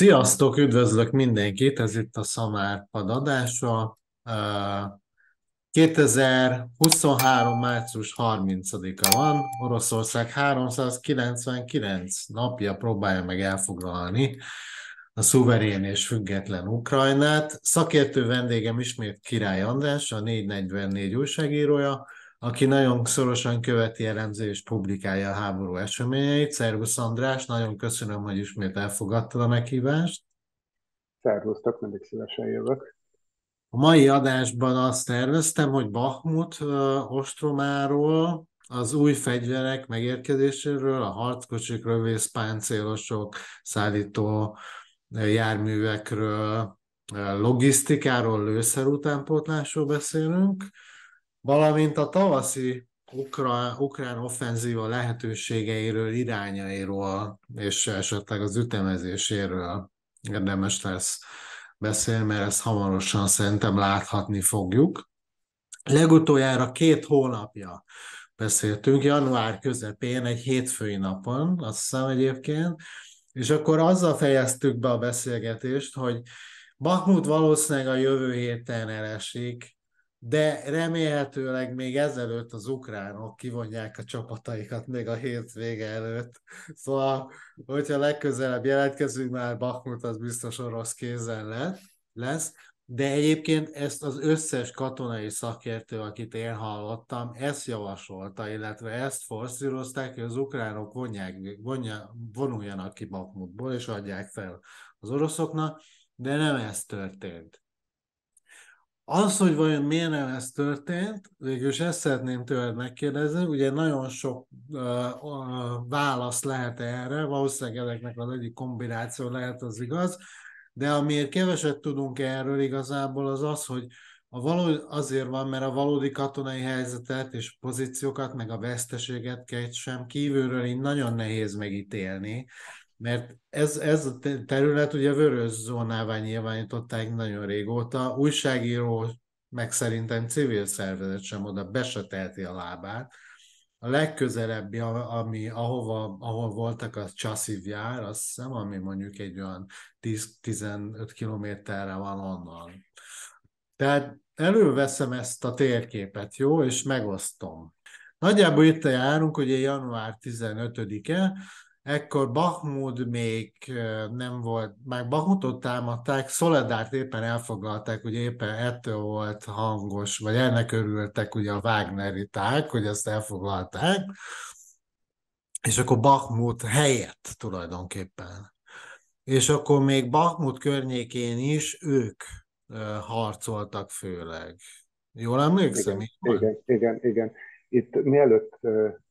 Sziasztok, üdvözlök mindenkit, ez itt a Szamár Pad adása. 2023. március 30-a van, Oroszország 399 napja próbálja meg elfoglalni a szuverén és független Ukrajnát. Szakértő vendégem ismét Király András, a 444 újságírója, aki nagyon szorosan követi, elemzi és publikálja a háború eseményeit. Szervusz András, nagyon köszönöm, hogy ismét elfogadtad a meghívást. Szervusztok, mindig szívesen jövök. A mai adásban azt terveztem, hogy Bahmut uh, ostromáról, az új fegyverek megérkezéséről, a harckocsik, páncélosok, szállító járművekről, logisztikáról, lőszer utánpótlásról beszélünk, valamint a tavaszi ukrán, ukrán offenzíva lehetőségeiről, irányairól, és esetleg az ütemezéséről érdemes lesz beszélni, mert ezt hamarosan szerintem láthatni fogjuk. Legutoljára két hónapja beszéltünk, január közepén, egy hétfői napon, azt hiszem egyébként, és akkor azzal fejeztük be a beszélgetést, hogy Bahmut valószínűleg a jövő héten elesik, de remélhetőleg még ezelőtt az ukránok kivonják a csapataikat még a hétvége előtt. Szóval, hogyha legközelebb jelentkezünk, már Bakhmut az biztos orosz kézen lesz. De egyébként ezt az összes katonai szakértő, akit én hallottam, ezt javasolta, illetve ezt forszírozták, hogy az ukránok vonják, vonja, vonuljanak ki Bakhmutból, és adják fel az oroszoknak, de nem ez történt. Az, hogy vajon miért nem ez történt, végülis ezt szeretném tőled megkérdezni, ugye nagyon sok uh, uh, válasz lehet erre, valószínűleg ezeknek az egyik kombináció lehet az igaz, de amiért keveset tudunk erről igazából az az, hogy a való, azért van, mert a valódi katonai helyzetet és pozíciókat, meg a veszteséget sem kívülről így nagyon nehéz megítélni, mert ez, ez a terület ugye vörös zónává nyilvánították nagyon régóta, újságíró, meg szerintem civil szervezet sem oda besetelti a lábát. A legközelebbi, ami, ahova, ahol voltak a Csassziv jár, azt hiszem, ami mondjuk egy olyan 10-15 kilométerre van onnan. Tehát előveszem ezt a térképet, jó, és megosztom. Nagyjából itt járunk, ugye január 15-e, ekkor Bahmud még nem volt, már Bahmutot támadták, Szoledárt éppen elfoglalták, ugye éppen ettől volt hangos, vagy ennek örültek ugye a Wagneriták, hogy ezt elfoglalták, és akkor Bahmut helyett tulajdonképpen. És akkor még Bahmut környékén is ők harcoltak főleg. Jól emlékszem? Igen, igen, igen, igen. Itt mielőtt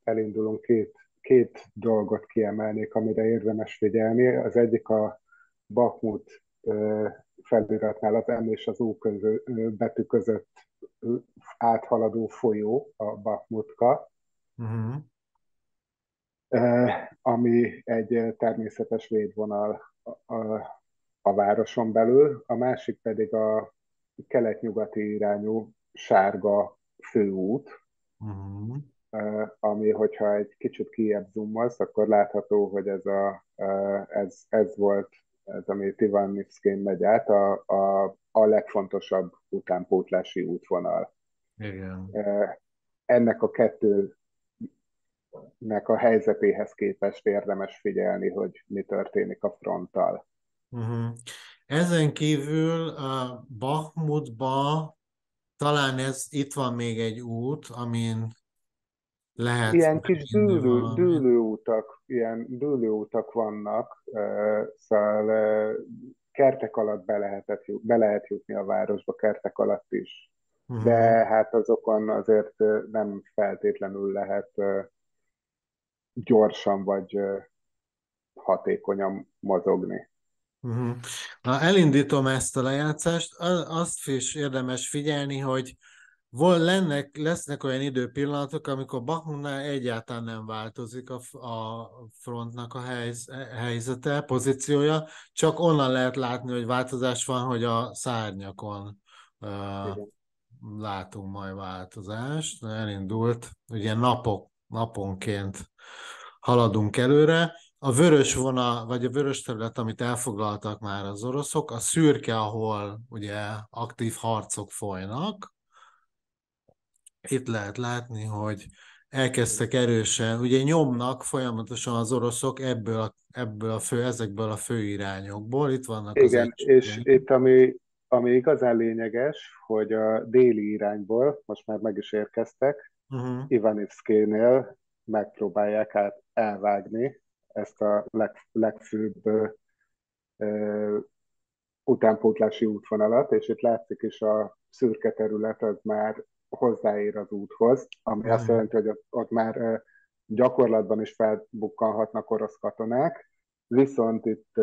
elindulunk két két dolgot kiemelnék, amire érdemes figyelni. Az egyik a Bakmut feliratnál az M és az U közö, betű között áthaladó folyó, a Bakmutka, uh-huh. ami egy természetes védvonal a, a, a városon belül, a másik pedig a kelet-nyugati irányú sárga főút, uh-huh ami, hogyha egy kicsit kiebb zoomolsz, akkor látható, hogy ez, a, ez, ez volt, ez, ami Ivannivszkén megy át, a, a, a legfontosabb utánpótlási útvonal. Igen. Ennek a kettőnek a helyzetéhez képest érdemes figyelni, hogy mi történik a fronttal. Uh-huh. Ezen kívül a Bahmutba talán ez itt van még egy út, amin lehet. Ilyen kis dűlő, dűlőutak, ilyen dűlőutak vannak, szóval kertek alatt be, lehetett, be lehet jutni a városba, kertek alatt is. Uh-huh. De hát azokon azért nem feltétlenül lehet gyorsan vagy hatékonyan mozogni. Uh-huh. Na, elindítom ezt a lejátszást. Azt is érdemes figyelni, hogy Vol, lennek, lesznek olyan időpillanatok, amikor Bakhmutnál egyáltalán nem változik a, a frontnak a helyz, helyzete, pozíciója, csak onnan lehet látni, hogy változás van, hogy a szárnyakon uh, látunk majd változást. Elindult, ugye napok, naponként haladunk előre. a vörös vonal, vagy a vörös terület, amit elfoglaltak már az oroszok, a szürke, ahol ugye aktív harcok folynak. Itt lehet látni, hogy elkezdtek erősen, ugye nyomnak folyamatosan az oroszok ebből a, ebből a fő, ezekből a fő irányokból. Itt vannak Igen, az és itt ami, ami igazán lényeges, hogy a déli irányból, most már meg is érkeztek, uh-huh. Ivanivszkénél megpróbálják át elvágni ezt a leg, legfőbb ö, utánpótlási útvonalat, és itt látszik is a szürke terület, az már hozzáér az úthoz, ami azt jelenti, hogy ott, ott már gyakorlatban is felbukkanhatnak orosz katonák, viszont itt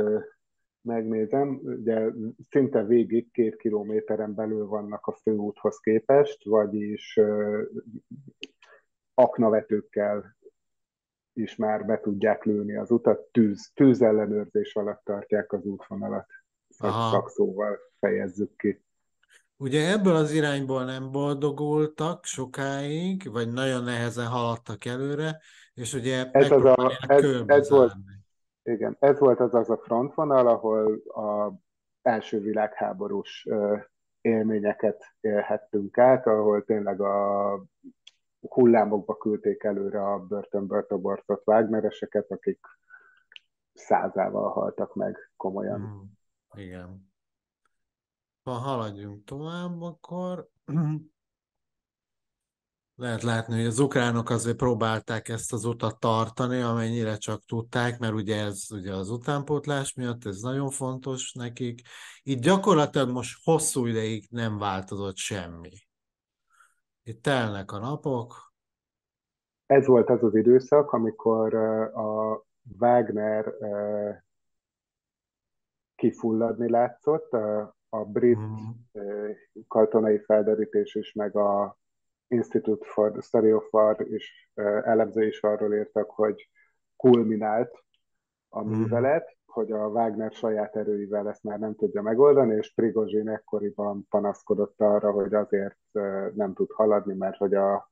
megnézem, ugye szinte végig két kilométeren belül vannak a főúthoz képest, vagyis aknavetőkkel is már be tudják lőni az utat, tűz, tűzellenőrzés alatt tartják az útvonalat. Szakszóval fejezzük ki. Ugye ebből az irányból nem boldogultak sokáig, vagy nagyon nehezen haladtak előre, és ugye ez, az a, ez, ez volt, igen, ez volt az az a frontvonal, ahol a első világháborús élményeket élhettünk át, ahol tényleg a hullámokba küldték előre a börtönből toborzott Wagnereseket, akik százával haltak meg komolyan. Mm, igen. Ha haladjunk tovább, akkor lehet látni, hogy az ukránok azért próbálták ezt az utat tartani, amennyire csak tudták, mert ugye ez ugye az utánpótlás miatt, ez nagyon fontos nekik. Itt gyakorlatilag most hosszú ideig nem változott semmi. Itt telnek a napok. Ez volt az az időszak, amikor a Wagner kifulladni látszott, a brit mm. katonai felderítés is, meg a Institute for the Study of War is elemző is arról írtak, hogy kulminált a mhm. művelet, mm. hogy a Wagner saját erőivel ezt már nem tudja megoldani, és Prigozsin ekkoriban panaszkodott arra, hogy azért nem tud haladni, mert hogy a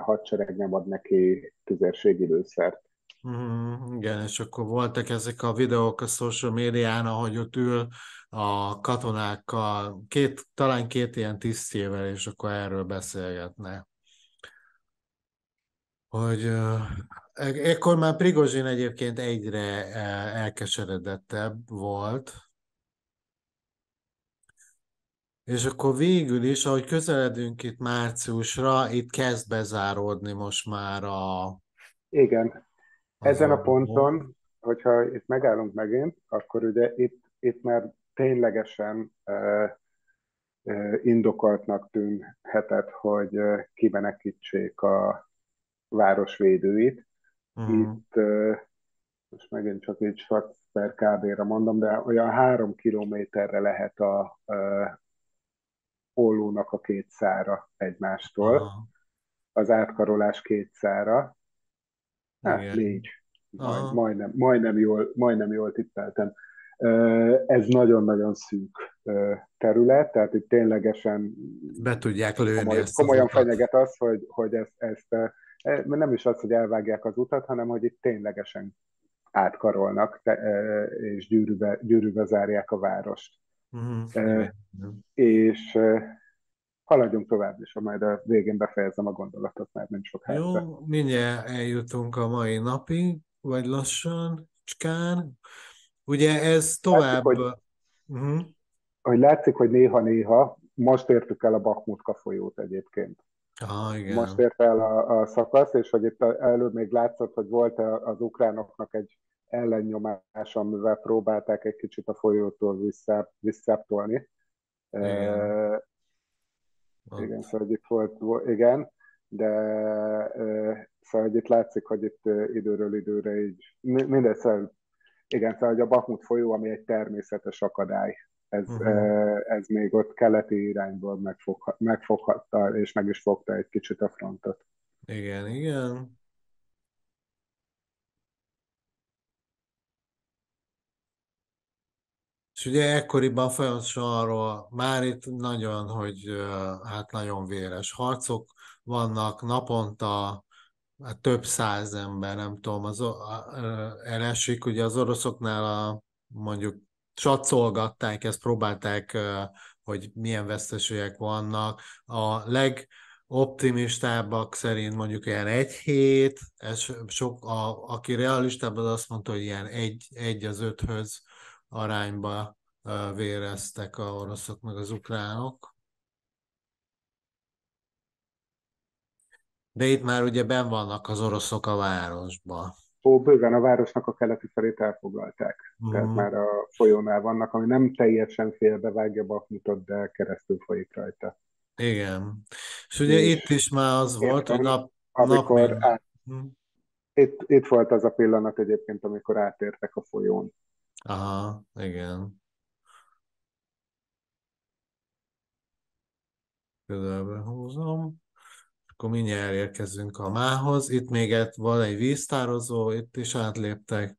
hadsereg nem ad neki tüzérségi lőszert. Mm, igen, és akkor voltak ezek a videók a social médián, ahogy ott ül a katonákkal, két, talán két ilyen tisztjével, és akkor erről beszélgetne. Hogy uh, ekkor már Prigozsin egyébként egyre elkeseredettebb volt, és akkor végül is, ahogy közeledünk itt márciusra, itt kezd bezáródni most már a... Igen, ezen a ponton, hogyha itt megállunk megint, akkor ugye itt, itt már ténylegesen indokoltnak tűnhetett, hogy kimenekítsék a városvédőit. Uh-huh. Itt most megint csak így Schwarz per kb-ra mondom, de olyan három kilométerre lehet a Ollónak a két szára egymástól. Uh-huh. Az átkarolás két szára, Hát Igen. négy. Majd, majdnem, majdnem, jól, majdnem jól tippeltem. Ez nagyon-nagyon szűk terület, tehát itt ténylegesen be tudják lőni komoly, ezt komolyan az fenyeget az, hogy, hogy ezt, ezt e, nem is az, hogy elvágják az utat, hanem hogy itt ténylegesen átkarolnak, és gyűrűbe, gyűrűbe zárják a várost. Uh-huh. És haladjunk tovább, és majd a végén befejezem a gondolatot, mert nem sok hátra. Jó, mindjárt eljutunk a mai napig, vagy lassan, cskán. Ugye ez tovább... Látszik, hogy, uh-huh. hogy látszik, hogy néha-néha, most értük el a Bakmutka folyót egyébként. Ah, igen. Most ért el a, a szakasz, és hogy itt előbb még látszott, hogy volt az ukránoknak egy ellennyomás, amivel próbálták egy kicsit a folyótól vissza, visszatolni. Igen. Igen, szóval itt volt, igen, de szóval hogy itt látszik, hogy itt időről időre így, mindegy, szóval, igen, szóval a Bakmut folyó, ami egy természetes akadály, ez, uh-huh. ez még ott keleti irányból megfog, megfoghatta, és meg is fogta egy kicsit a frontot. Igen, igen. És ugye ekkoriban folyamatosan arról már itt nagyon, hogy hát nagyon véres harcok vannak, naponta hát több száz ember, nem tudom, az elesik, ugye az oroszoknál a, mondjuk satszolgatták, ezt próbálták, hogy milyen veszteségek vannak. A legoptimistábbak szerint mondjuk ilyen egy hét, ez sok, a, aki realistább, az azt mondta, hogy ilyen egy, egy az öthöz arányba véreztek a oroszok meg az ukránok. De itt már ugye ben vannak az oroszok a városba. Ó, bőven a városnak a keleti felét elfoglalták. Mm. Tehát már a folyónál vannak, ami nem teljesen félbevágja Bakmutot, de keresztül folyik rajta. Igen. És ugye és itt is már az volt, hogy nap, amikor nap át, hm. itt, itt volt az a pillanat egyébként, amikor átértek a folyón. Aha, igen. Közelbe húzom. Akkor mindjárt érkezünk a mához. Itt még egy, van egy víztározó, itt is átléptek.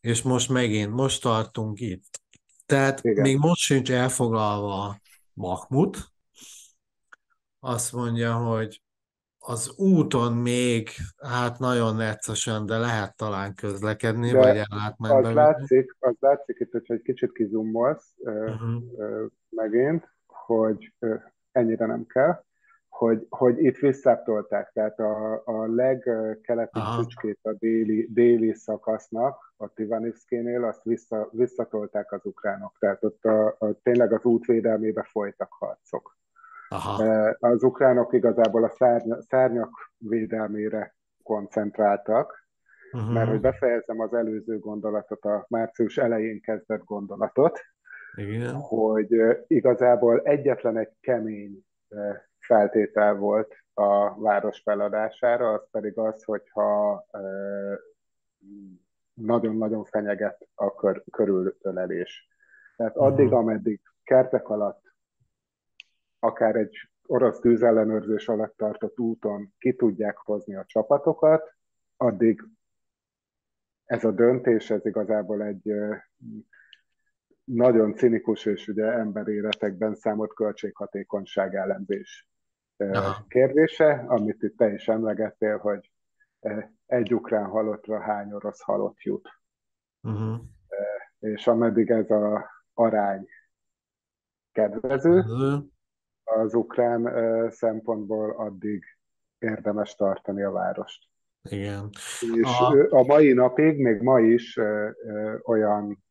És most megint, most tartunk itt. Tehát Igen. még most sincs elfoglalva Mahmut. Azt mondja, hogy az úton még, hát nagyon neccesen, de lehet talán közlekedni, de vagy ellátmányba. Az látszik, az látszik itt, hogyha egy kicsit kizumolsz uh-huh. megint, hogy ennyire nem kell, hogy, hogy itt visszatolták, tehát a, a legkeleti csücskét a déli, déli szakasznak, a Tivanivszkénél, azt vissza, visszatolták az ukránok, tehát ott a, a, tényleg az útvédelmébe folytak harcok. Aha. Az ukránok igazából a szárny, szárnyak védelmére koncentráltak, uh-huh. mert hogy befejezem az előző gondolatot, a március elején kezdett gondolatot, Igen. hogy igazából egyetlen egy kemény feltétel volt a város feladására, az pedig az, hogyha nagyon-nagyon fenyeget a kör, körülölelés. Tehát addig, ameddig kertek alatt, akár egy orosz tűzellenőrzés alatt tartott úton ki tudják hozni a csapatokat, addig ez a döntés, ez igazából egy nagyon cinikus és ugye emberéletekben számolt költséghatékonyság ellenzés Aha. kérdése, amit itt te is emlegettél, hogy egy ukrán halottra hány orosz halott jut. Uh-huh. És ameddig ez a arány kedvező uh-huh. az ukrán szempontból, addig érdemes tartani a várost. Igen. És a... a mai napig, még ma is olyan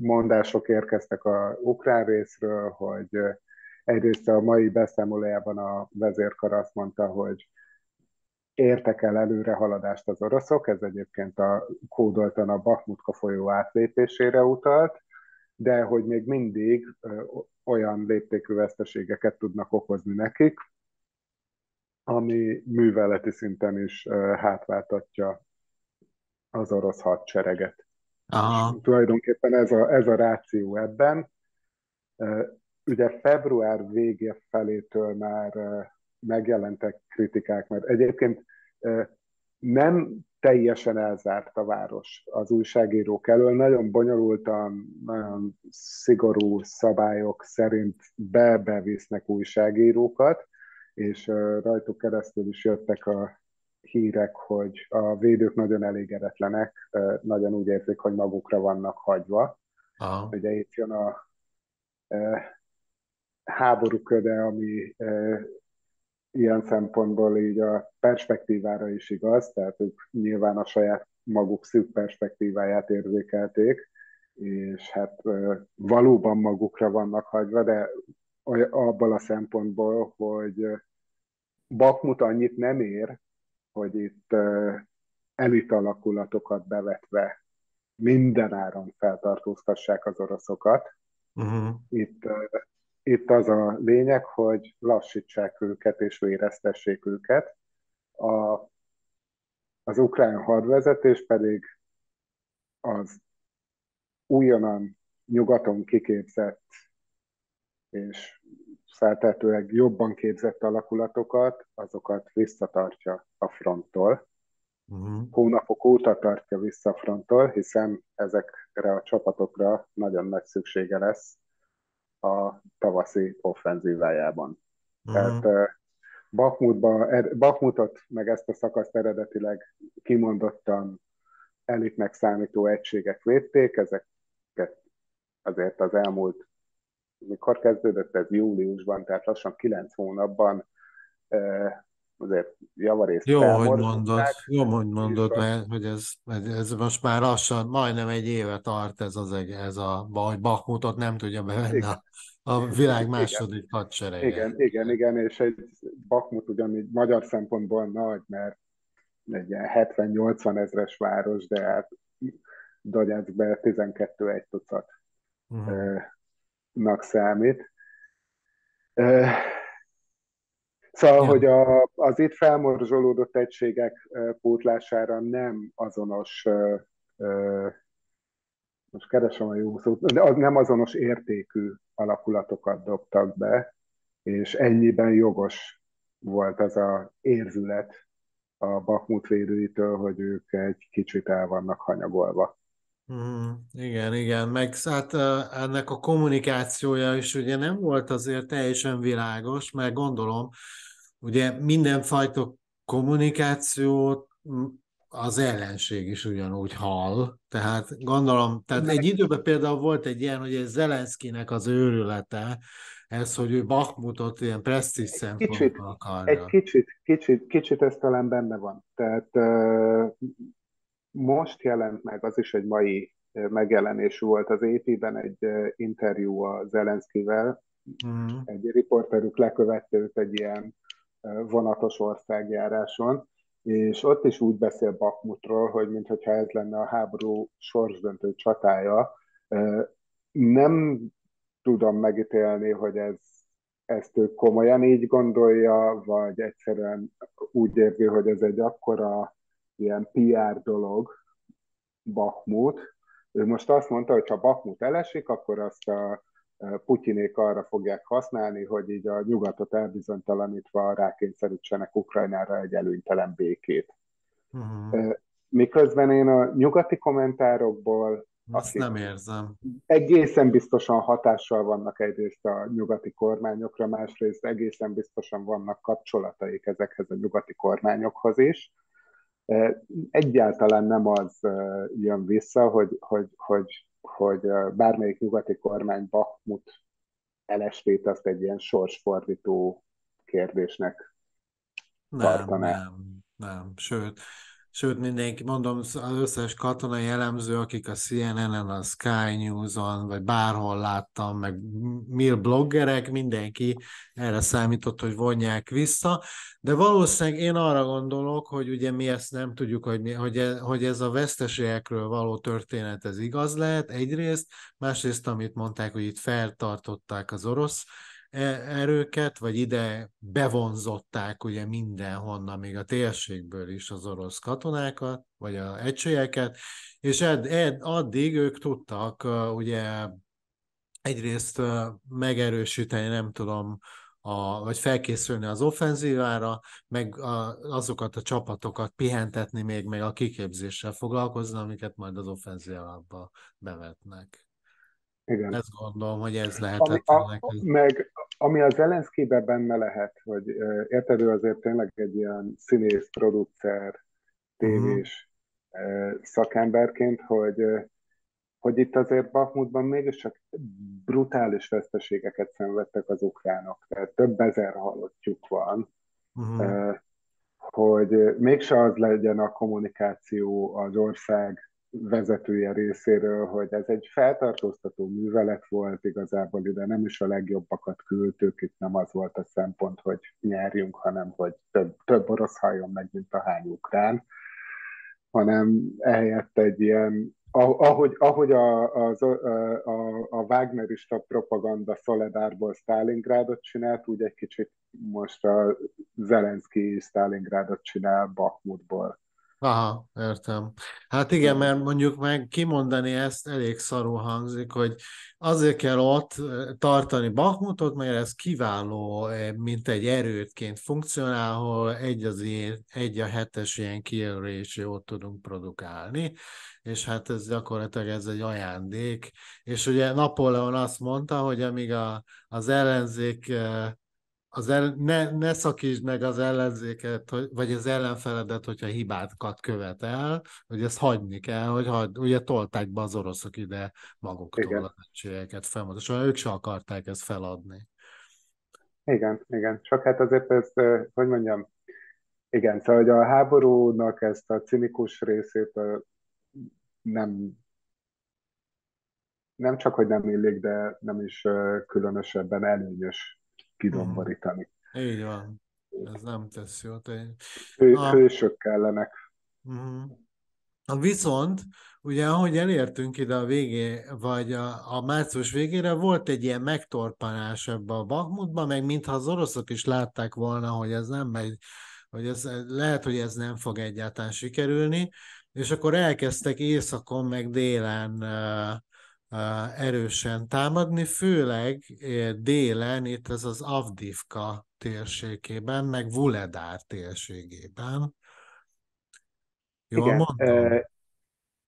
mondások érkeztek a ukrán részről, hogy egyrészt a mai beszámolójában a vezérkar azt mondta, hogy értek el előre haladást az oroszok, ez egyébként a kódoltan a Bakhmutka folyó átlépésére utalt, de hogy még mindig olyan léptékű veszteségeket tudnak okozni nekik, ami műveleti szinten is hátváltatja az orosz hadsereget. Aha. tulajdonképpen ez a, ez a ráció ebben. Ugye február vége felétől már megjelentek kritikák, mert egyébként nem teljesen elzárt a város az újságírók elől. Nagyon bonyolultan, nagyon szigorú szabályok szerint be-bevisznek újságírókat, és rajtuk keresztül is jöttek a hírek, hogy a védők nagyon elégedetlenek, nagyon úgy érzik, hogy magukra vannak hagyva. Aha. Ugye itt jön a háború köde, ami ilyen szempontból így a perspektívára is igaz, tehát ők nyilván a saját maguk szűk perspektíváját érzékelték, és hát valóban magukra vannak hagyva, de abból a szempontból, hogy Bakmut annyit nem ér, hogy itt elit alakulatokat bevetve minden áron feltartóztassák az oroszokat. Uh-huh. Itt, itt az a lényeg, hogy lassítsák őket és véreztessék őket. A, az ukrán hadvezetés pedig az újonnan nyugaton kiképzett és feltetőleg jobban képzett alakulatokat, azokat visszatartja a fronttól. Uh-huh. Hónapok óta tartja vissza a fronttól, hiszen ezekre a csapatokra nagyon nagy szüksége lesz a tavaszi offenzívájában. Uh-huh. Tehát Bakmutba, Bakmutot meg ezt a szakaszt eredetileg kimondottan elitnek számító egységek védték, ezeket azért az elmúlt, mikor kezdődött ez júliusban, tehát lassan kilenc hónapban azért javarészt Jó, hogy mondod, jó, hogy mondod, mert hogy ez, ez most már lassan, majdnem egy éve tart ez, az, ez a baj, Bakmutot nem tudja bevenni a, a világ második hadserege. Igen, igen, igen, és egy Bakmut ugyanígy magyar szempontból nagy, mert egy ilyen 70-80 ezres város, de hát Donetskbe 12 egy tucat uh-huh. számít. Szóval, ja. hogy a, az itt felmorzsolódott egységek pótlására nem azonos, most keresem a jó szót, de nem azonos értékű alakulatokat dobtak be, és ennyiben jogos volt az a érzület a Bakmut védőitől, hogy ők egy kicsit el vannak hanyagolva. Mm, igen, igen, meg hát ennek a kommunikációja is ugye nem volt azért teljesen világos, mert gondolom, ugye mindenfajta kommunikációt az ellenség is ugyanúgy hall, tehát gondolom, tehát egy időben például volt egy ilyen, hogy ez Zelenszkinek az őrülete, ez, hogy ő Bakmutot ilyen presztíz szempontból akarja. Egy kicsit, kicsit, kicsit ez talán benne van. Tehát uh, most jelent meg, az is egy mai megjelenés volt az AP-ben egy interjú a Zelenszkivel, mm. egy riporterük lekövette őt egy ilyen vonatos országjáráson, és ott is úgy beszél Bakmutról, hogy mintha ez lenne a háború sorsdöntő csatája. Nem tudom megítélni, hogy ez, ezt ő komolyan így gondolja, vagy egyszerűen úgy érzi, hogy ez egy akkora ilyen PR dolog, Bakmut. Ő most azt mondta, hogy ha Bakmut elesik, akkor azt a Putyinék arra fogják használni, hogy így a nyugatot elbizonytalanítva rákényszerítsenek Ukrajnára egy előnytelen békét. Uh-huh. Miközben én a nyugati kommentárokból azt nem érzem. Egészen biztosan hatással vannak egyrészt a nyugati kormányokra, másrészt egészen biztosan vannak kapcsolataik ezekhez a nyugati kormányokhoz is. Egyáltalán nem az jön vissza, hogy, hogy, hogy hogy bármelyik nyugati kormány Bakhmut elestét azt egy ilyen sorsfordító kérdésnek nem, tartaná. Nem, nem, sőt, Sőt, mindenki, mondom, az összes katonai elemző, akik a CNN-en, a Sky News-on, vagy bárhol láttam, meg mil bloggerek, mindenki erre számított, hogy vonják vissza, de valószínűleg én arra gondolok, hogy ugye mi ezt nem tudjuk, hogy, mi, hogy, ez, hogy ez a veszteségekről való történet, ez igaz lehet egyrészt, másrészt, amit mondták, hogy itt feltartották az orosz erőket, vagy ide bevonzották ugye mindenhonnan, még a térségből is az orosz katonákat, vagy a egységeket, és ed, ed, addig ők tudtak ugye egyrészt megerősíteni, nem tudom, a, vagy felkészülni az offenzívára, meg a, azokat a csapatokat pihentetni még, meg a kiképzéssel foglalkozni, amiket majd az offenzívába bevetnek. Igen. Ezt gondolom, hogy ez lehetett. Ami, a, meg ami az Zelenszkibe benne lehet, hogy érted, ő azért tényleg egy ilyen színész, producer, tévés uh-huh. szakemberként, hogy, hogy itt azért Bakmutban mégiscsak brutális veszteségeket szenvedtek az ukránok, tehát több ezer halottjuk van, uh-huh. hogy mégse az legyen a kommunikáció az ország vezetője részéről, hogy ez egy feltartóztató művelet volt, igazából ide nem is a legjobbakat küldtük, itt nem az volt a szempont, hogy nyerjünk, hanem hogy több, több orosz halljon meg, mint a hány ukrán, hanem ehelyett egy ilyen, ahogy, ahogy a, a, a, a Wagnerista propaganda Szoledárból Stalingrádot csinált, úgy egy kicsit most a Zelenszky Stalingrádot csinál Bakhmutból Aha, értem. Hát igen, mert mondjuk meg kimondani ezt elég szarul hangzik, hogy azért kell ott tartani Bakmutot, mert ez kiváló, mint egy erőtként funkcionál, ahol egy, az ilyen, egy a hetes ilyen kijelölési ott tudunk produkálni, és hát ez gyakorlatilag ez egy ajándék. És ugye Napóleon azt mondta, hogy amíg a, az ellenzék az el, ne, ne szakítsd meg az ellenzéket, vagy az ellenfeledet, hogyha hibákat követel, hogy ezt hagyni kell, hogy hagy, ugye tolták be az oroszok ide maguktól Igen. az egységeket folyamatosan, ők se akarták ezt feladni. Igen, igen. Csak hát azért ez, hogy mondjam, igen, szóval hogy a háborúnak ezt a cinikus részét nem nem csak, hogy nem illik, de nem is különösebben előnyös kidomborítani. Mm. Így van. Ez nem tesz jót. Hő, a... Hősök kellenek. Mm. Viszont, ugye ahogy elértünk ide a végé, vagy a, a március végére, volt egy ilyen megtorpanás ebbe a Bakmutba, meg mintha az oroszok is látták volna, hogy ez nem megy, hogy ez, lehet, hogy ez nem fog egyáltalán sikerülni, és akkor elkezdtek északon, meg délen erősen támadni, főleg délen, itt ez az Avdivka térségében, meg Vuledár térségében. Jól igen, mondom? Uh,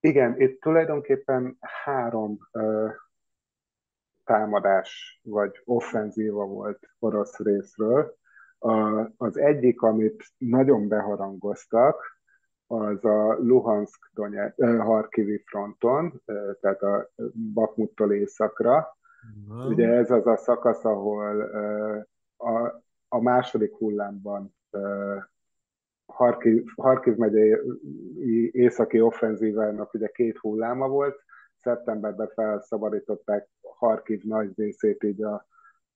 igen, itt tulajdonképpen három uh, támadás vagy offenzíva volt orosz részről. Uh, az egyik, amit nagyon beharangoztak, az a Luhansk Harkivi fronton, tehát a Bakmuttól északra. Uh-huh. Ugye ez az a szakasz, ahol a, a második hullámban Harkiv, Harkiv megyei északi offenzívának ugye két hulláma volt, szeptemberben felszabadították Harkiv nagy részét így a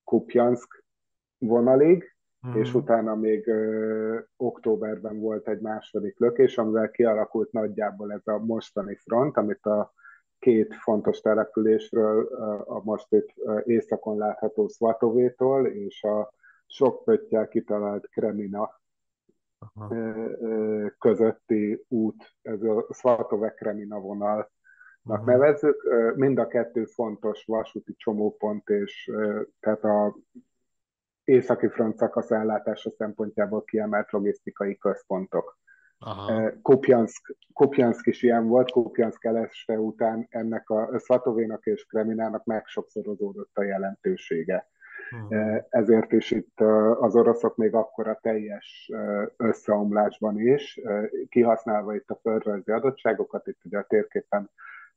Kupjansk vonalig, mm. és utána még ö, októberben volt egy második lökés, amivel kialakult nagyjából ez a mostani front, amit a két fontos településről, a most itt északon látható Svatovétól és a sok pöttyel kitalált Kremina Aha. közötti út, ez a Svatove-Kremina vonalnak uh-huh. nevezzük. Mind a kettő fontos vasúti csomópont, és tehát a északi front szakasz ellátása szempontjából kiemelt logisztikai központok. Kupjansk, Kupjansk is ilyen volt, Kupjansk eleste után ennek a Szatovénak és Kreminának megsokszorozódott a jelentősége. Uh-huh. Ezért is itt az oroszok még akkor a teljes összeomlásban is, kihasználva itt a földrajzi adottságokat, itt ugye a térképen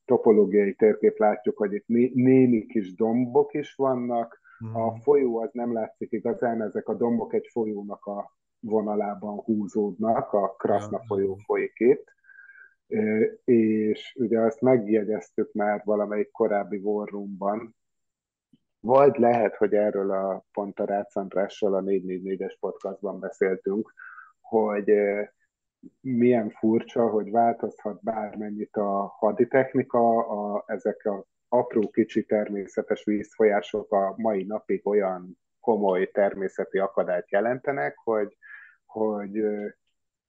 topológiai térkép látjuk, hogy itt némi kis dombok is vannak, a hmm. folyó az nem látszik igazán, ezek a dombok egy folyónak a vonalában húzódnak, a Krasna folyó folyik itt, és ugye azt megjegyeztük már valamelyik korábbi vorrumban, vagy lehet, hogy erről a pont a Rácz Andrással a 444-es podcastban beszéltünk, hogy milyen furcsa, hogy változhat bármennyit a haditechnika, a, ezek a apró kicsi természetes vízfolyások a mai napig olyan komoly természeti akadályt jelentenek, hogy, hogy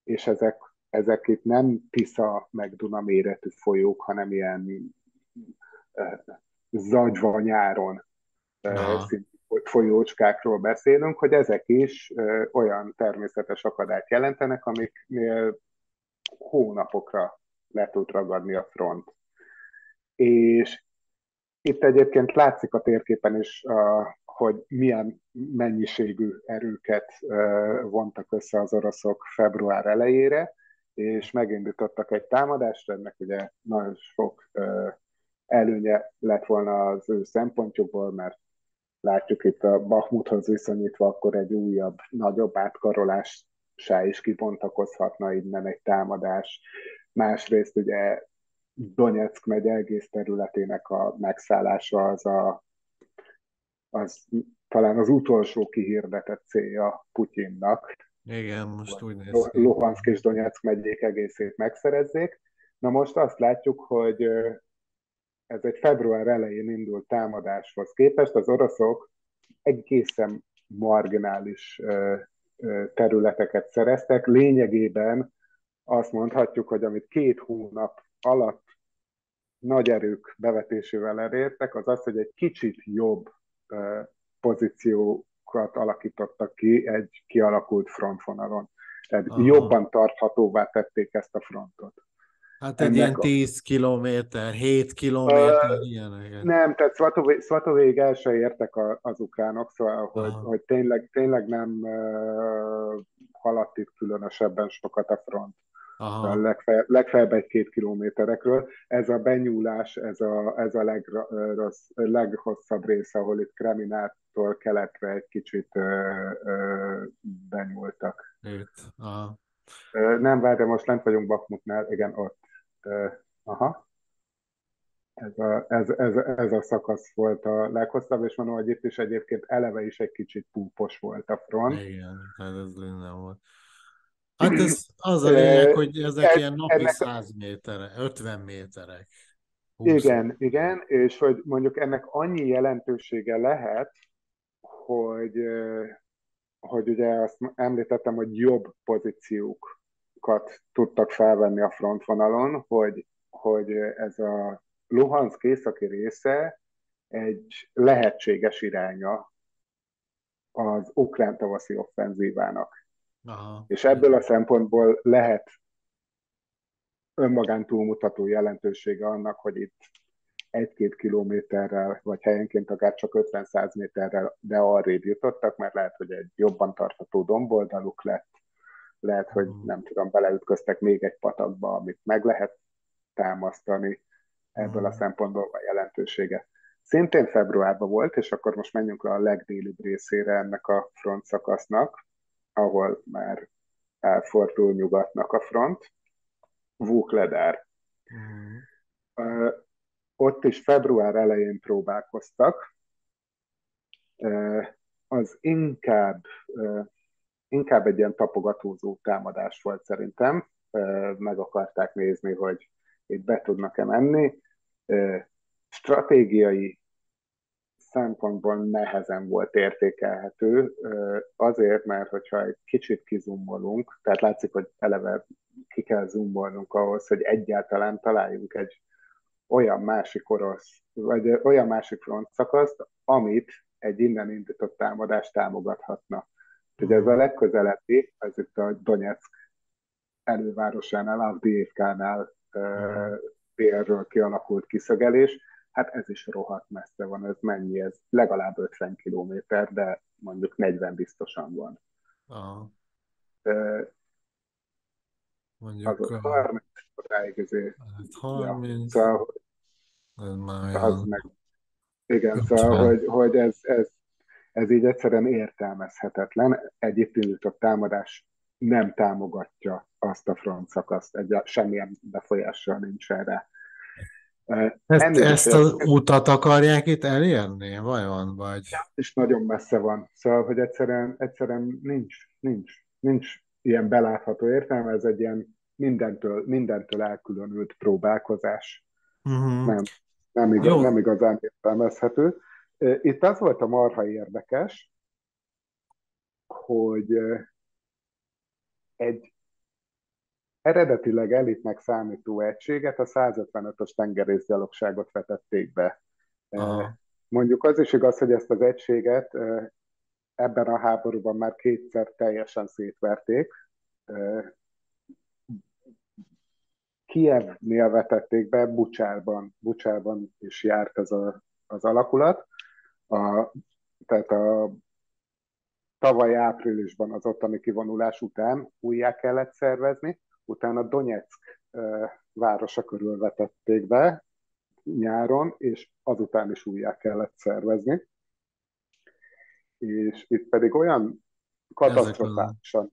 és ezek, ezek itt nem Tisza meg Duna méretű folyók, hanem ilyen zagyva nyáron folyócskákról beszélünk, hogy ezek is olyan természetes akadályt jelentenek, amiknél hónapokra le tud ragadni a front. És itt egyébként látszik a térképen is, hogy milyen mennyiségű erőket vontak össze az oroszok február elejére, és megindítottak egy támadást, ennek ugye nagyon sok előnye lett volna az ő szempontjukból, mert látjuk itt a Bakhmuthoz viszonyítva, akkor egy újabb, nagyobb átkarolás se is kibontakozhatna innen egy támadás. Másrészt ugye Donetsk megy egész területének a megszállása az a az talán az utolsó kihirdetett célja Putyinnak. Igen, most úgy néz ki. Luhansk és Donetsk megyék egészét megszerezzék. Na most azt látjuk, hogy ez egy február elején indult támadáshoz képest az oroszok egészen marginális területeket szereztek. Lényegében azt mondhatjuk, hogy amit két hónap alatt nagy erők bevetésével elértek, az az, hogy egy kicsit jobb pozíciókat alakítottak ki egy kialakult frontvonalon. Tehát Aha. jobban tarthatóvá tették ezt a frontot. Hát egy ilyen 10 kilométer, 7 kilométer, uh, ilyeneket. Nem, tehát Szvatovéig el se értek az ukránok, szóval, hogy, hogy tényleg, tényleg nem uh, haladt itt különösebben sokat a front. Aha. Legfeljebb, legfeljebb egy-két kilométerekről. Ez a benyúlás, ez a, ez a legrossz, leghosszabb része, ahol itt Kreminától keletre egy kicsit ö, ö, benyúltak. Itt. Aha. Nem, várj, de most lent vagyunk Bakmutnál, igen, ott. Aha. Ez a, ez, ez, ez a szakasz volt a leghosszabb, és mondom, hogy itt is egyébként eleve is egy kicsit púpos volt a front. Igen, hát ez nem volt. Hát ez az a lényeg, hogy ezek ez, ilyen napi ennek, 100 méterek, 50 méterek. Igen, méterek. igen, és hogy mondjuk ennek annyi jelentősége lehet, hogy, hogy ugye azt említettem, hogy jobb pozíciókat tudtak felvenni a frontvonalon, hogy, hogy ez a Luhansk északi része egy lehetséges iránya az ukrán tavaszi offenzívának. Aha. És ebből a szempontból lehet önmagán túlmutató jelentősége annak, hogy itt egy-két kilométerrel, vagy helyenként akár csak 50-100 méterrel, de arrébb jutottak, mert lehet, hogy egy jobban tartható domboldaluk lett, lehet, hogy nem tudom, beleütköztek még egy patakba, amit meg lehet támasztani, ebből a szempontból a jelentősége. Szintén februárban volt, és akkor most menjünk le a legdélibb részére ennek a front szakasznak, ahol már elfordul nyugatnak a front, Vukledár. Mm. Ott is február elején próbálkoztak. Az inkább, inkább egy ilyen tapogatózó támadás volt szerintem. Meg akarták nézni, hogy itt be tudnak-e menni. Stratégiai szempontból nehezen volt értékelhető, azért, mert hogyha egy kicsit kizumolunk, tehát látszik, hogy eleve ki kell zoomolnunk ahhoz, hogy egyáltalán találjunk egy olyan másik orosz, vagy olyan másik front szakaszt, amit egy innen indított támadás támogathatna. Ugye ez a legközelebbi, ez itt a Donetsk elővárosánál, Avdiivkánál délről kialakult kiszögelés, hát ez is rohadt messze van, ez mennyi, ez legalább 50 kilométer, de mondjuk 40 biztosan van. Aha. Mondjuk az a 30 odáig ezért. Hát 30. Ja, szóval, ez már az meg, igen, szóval, hogy, hogy ez, ez, ez így egyszerűen értelmezhetetlen. Egy itt indított támadás nem támogatja azt a front szakaszt, egy, semmilyen befolyással nincs erre. Ezt, ezt az utat akarják itt elérni, vajon? Vagy? És nagyon messze van. Szóval, hogy egyszerűen, egyszerűen nincs, nincs, nincs ilyen belátható értelme, ez egy ilyen mindentől, mindentől elkülönült próbálkozás. Uh-huh. Nem, nem, igaz, nem igazán értelmezhető. Itt az volt a marha érdekes, hogy egy eredetileg elitnek számító egységet, a 155-ös tengerészgyalogságot vetették be. Aha. Mondjuk az is igaz, hogy ezt az egységet ebben a háborúban már kétszer teljesen szétverték. Kievnél vetették be, Bucsárban, Bucsárban is járt ez a, az alakulat. A, tehát a tavaly áprilisban az ottani kivonulás után újjá kellett szervezni, utána Donetsk városa körül vetették be nyáron, és azután is újjá kellett szervezni. És itt pedig olyan katasztrofálisan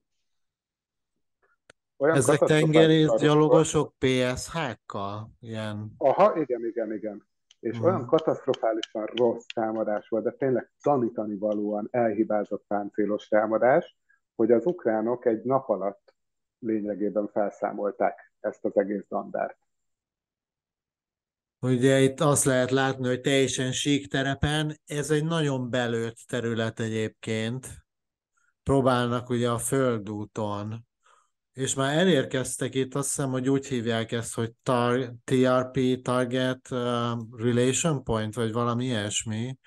olyan Ezek tengerész gyalogosok PSH-kkal? Ilyen... Aha, igen, igen, igen. És hmm. olyan katasztrofálisan rossz támadás volt, de tényleg tanítani valóan elhibázott páncélos támadás, hogy az ukránok egy nap alatt lényegében felszámolták ezt az egész dandárt. Ugye itt azt lehet látni, hogy teljesen sík terepen, ez egy nagyon belőtt terület egyébként. Próbálnak ugye a földúton, és már elérkeztek itt, azt hiszem, hogy úgy hívják ezt, hogy tar- TRP, Target uh, Relation Point, vagy valami ilyesmi,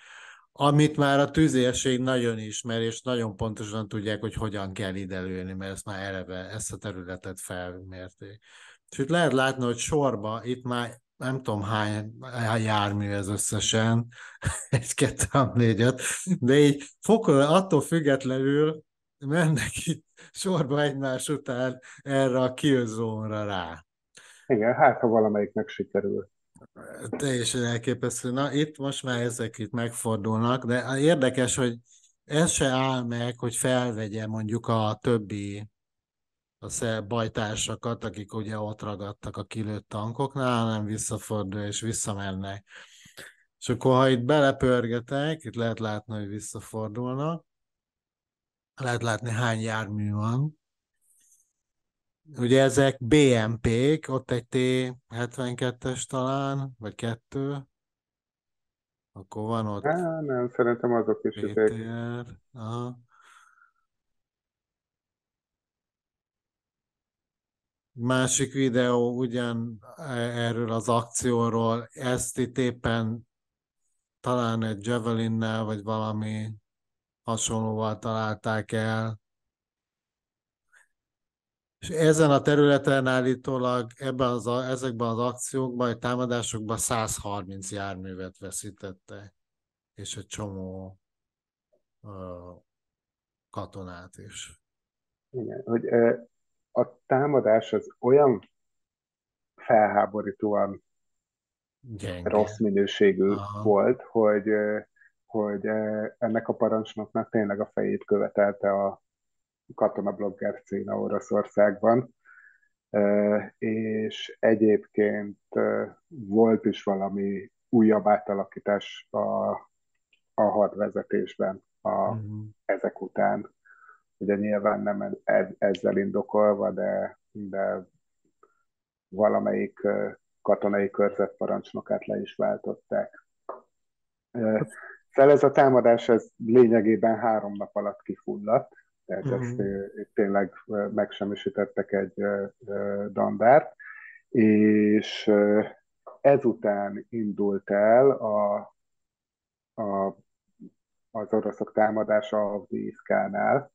amit már a tűzérség nagyon ismer, és nagyon pontosan tudják, hogy hogyan kell ide lőni, mert ezt már eleve, ezt a területet felmérték. És itt lehet látni, hogy sorba, itt már nem tudom hány jármű ez összesen, egy, kettő, négy, öt, de így fokol, attól függetlenül mennek itt sorba egymás után erre a kiözónra rá. Igen, hát ha valamelyiknek sikerül. Teljesen elképesztő. Na, itt most már ezek itt megfordulnak, de érdekes, hogy ez se áll meg, hogy felvegye mondjuk a többi a bajtársakat, akik ugye ott ragadtak a kilőtt tankoknál, hanem visszafordul és visszamennek. És akkor, ha itt belepörgetek, itt lehet látni, hogy visszafordulnak, lehet látni, hány jármű van. Ugye ezek BMP-k, ott egy T-72-es talán, vagy kettő. Akkor van ott... Há, nem, szerintem azok is PTR. Aha. Másik videó ugyan erről az akcióról, ezt itt éppen talán egy Javelinnel, vagy valami hasonlóval találták el. És ezen a területen állítólag ebben az, ezekben az akciókban, vagy támadásokban 130 járművet veszítette, és egy csomó uh, katonát is. Igen, hogy a támadás az olyan felháborítóan Gyenge. rossz minőségű Aha. volt, hogy, hogy ennek a parancsnoknak tényleg a fejét követelte a katonablogger cína Oroszországban, és egyébként volt is valami újabb átalakítás a, a hadvezetésben a, uh-huh. ezek után. Ugye nyilván nem ezzel indokolva, de, de valamelyik katonai körzetparancsnokát le is váltották. Fel ez a támadás ez lényegében három nap alatt kifulladt, tehát uh-huh. ezt tényleg megsemmisítettek egy dandárt, és ezután indult el a, a, az oroszok támadása a Vízkánál,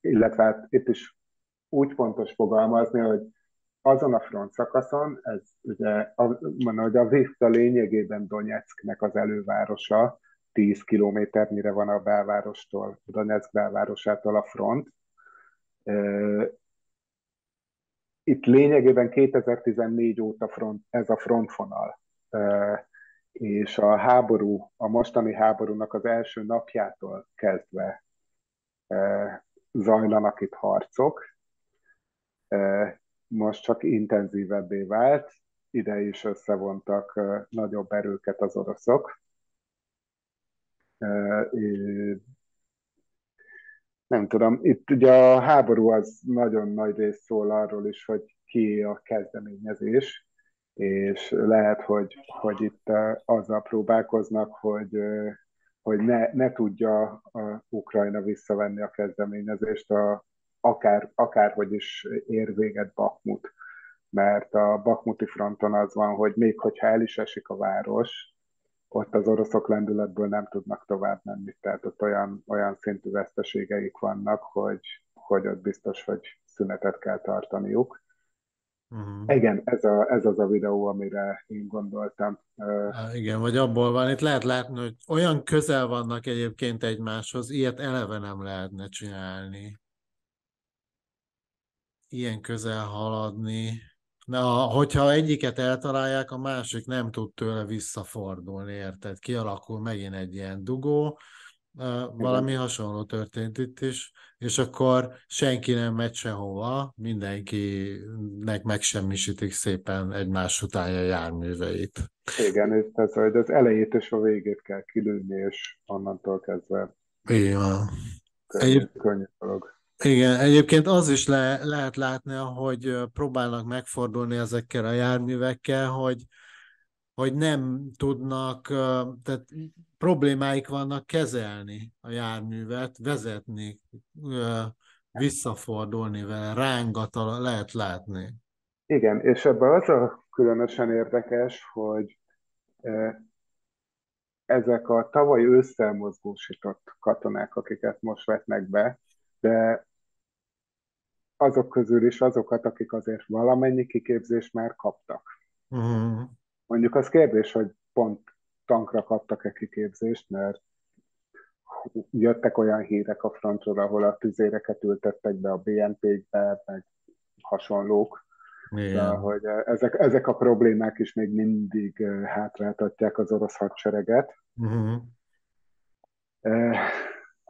illetve hát itt is úgy fontos fogalmazni, hogy azon a front szakaszon, ez ugye, mondom, hogy a Vista lényegében Donetsknek az elővárosa, 10 kilométernyire van a belvárostól, Donetsk belvárosától a front. Itt lényegében 2014 óta front, ez a frontvonal, és a háború, a mostani háborúnak az első napjától kezdve zajlanak itt harcok. Most csak intenzívebbé vált, ide is összevontak nagyobb erőket az oroszok. Nem tudom, itt ugye a háború az nagyon nagy rész szól arról is, hogy ki a kezdeményezés, és lehet, hogy, hogy itt azzal próbálkoznak, hogy hogy ne, ne tudja a Ukrajna visszavenni a kezdeményezést, a, akár, akárhogy is ér véget Bakmut. Mert a Bakmuti fronton az van, hogy még hogyha el is esik a város, ott az oroszok lendületből nem tudnak tovább menni. Tehát ott olyan, olyan szintű veszteségeik vannak, hogy, hogy ott biztos, hogy szünetet kell tartaniuk. Uh-huh. Igen, ez, a, ez az a videó, amire én gondoltam. Há, igen, vagy abból van, itt lehet látni, hogy olyan közel vannak egyébként egymáshoz, ilyet eleve nem lehetne csinálni. Ilyen közel haladni. Na, hogyha egyiket eltalálják, a másik nem tud tőle visszafordulni, érted? Kialakul megint egy ilyen dugó, valami hasonló történt itt is, és akkor senki nem megy sehova, mindenkinek megsemmisítik szépen egymás után a járműveit. Igen, ez, hogy az elejét és a végét kell kilőni, és onnantól kezdve Igen. Könnyű, Egyéb... könnyű dolog. Igen, egyébként az is le, lehet látni, hogy próbálnak megfordulni ezekkel a járművekkel, hogy, hogy nem tudnak, tehát problémáik vannak kezelni a járművet, vezetni, visszafordulni vele, rángatala lehet látni. Igen, és ebben az a különösen érdekes, hogy ezek a tavaly ősszel mozgósított katonák, akiket most vetnek be, de azok közül is azokat, akik azért valamennyi kiképzést már kaptak. Uh-huh. Mondjuk az kérdés, hogy pont tankra kaptak-e kiképzést, mert jöttek olyan hírek a frontról, ahol a tüzéreket ültettek be a BNP-be, meg hasonlók. De, hogy ezek, ezek a problémák is még mindig hátráltatják az orosz hadsereget. Uh-huh.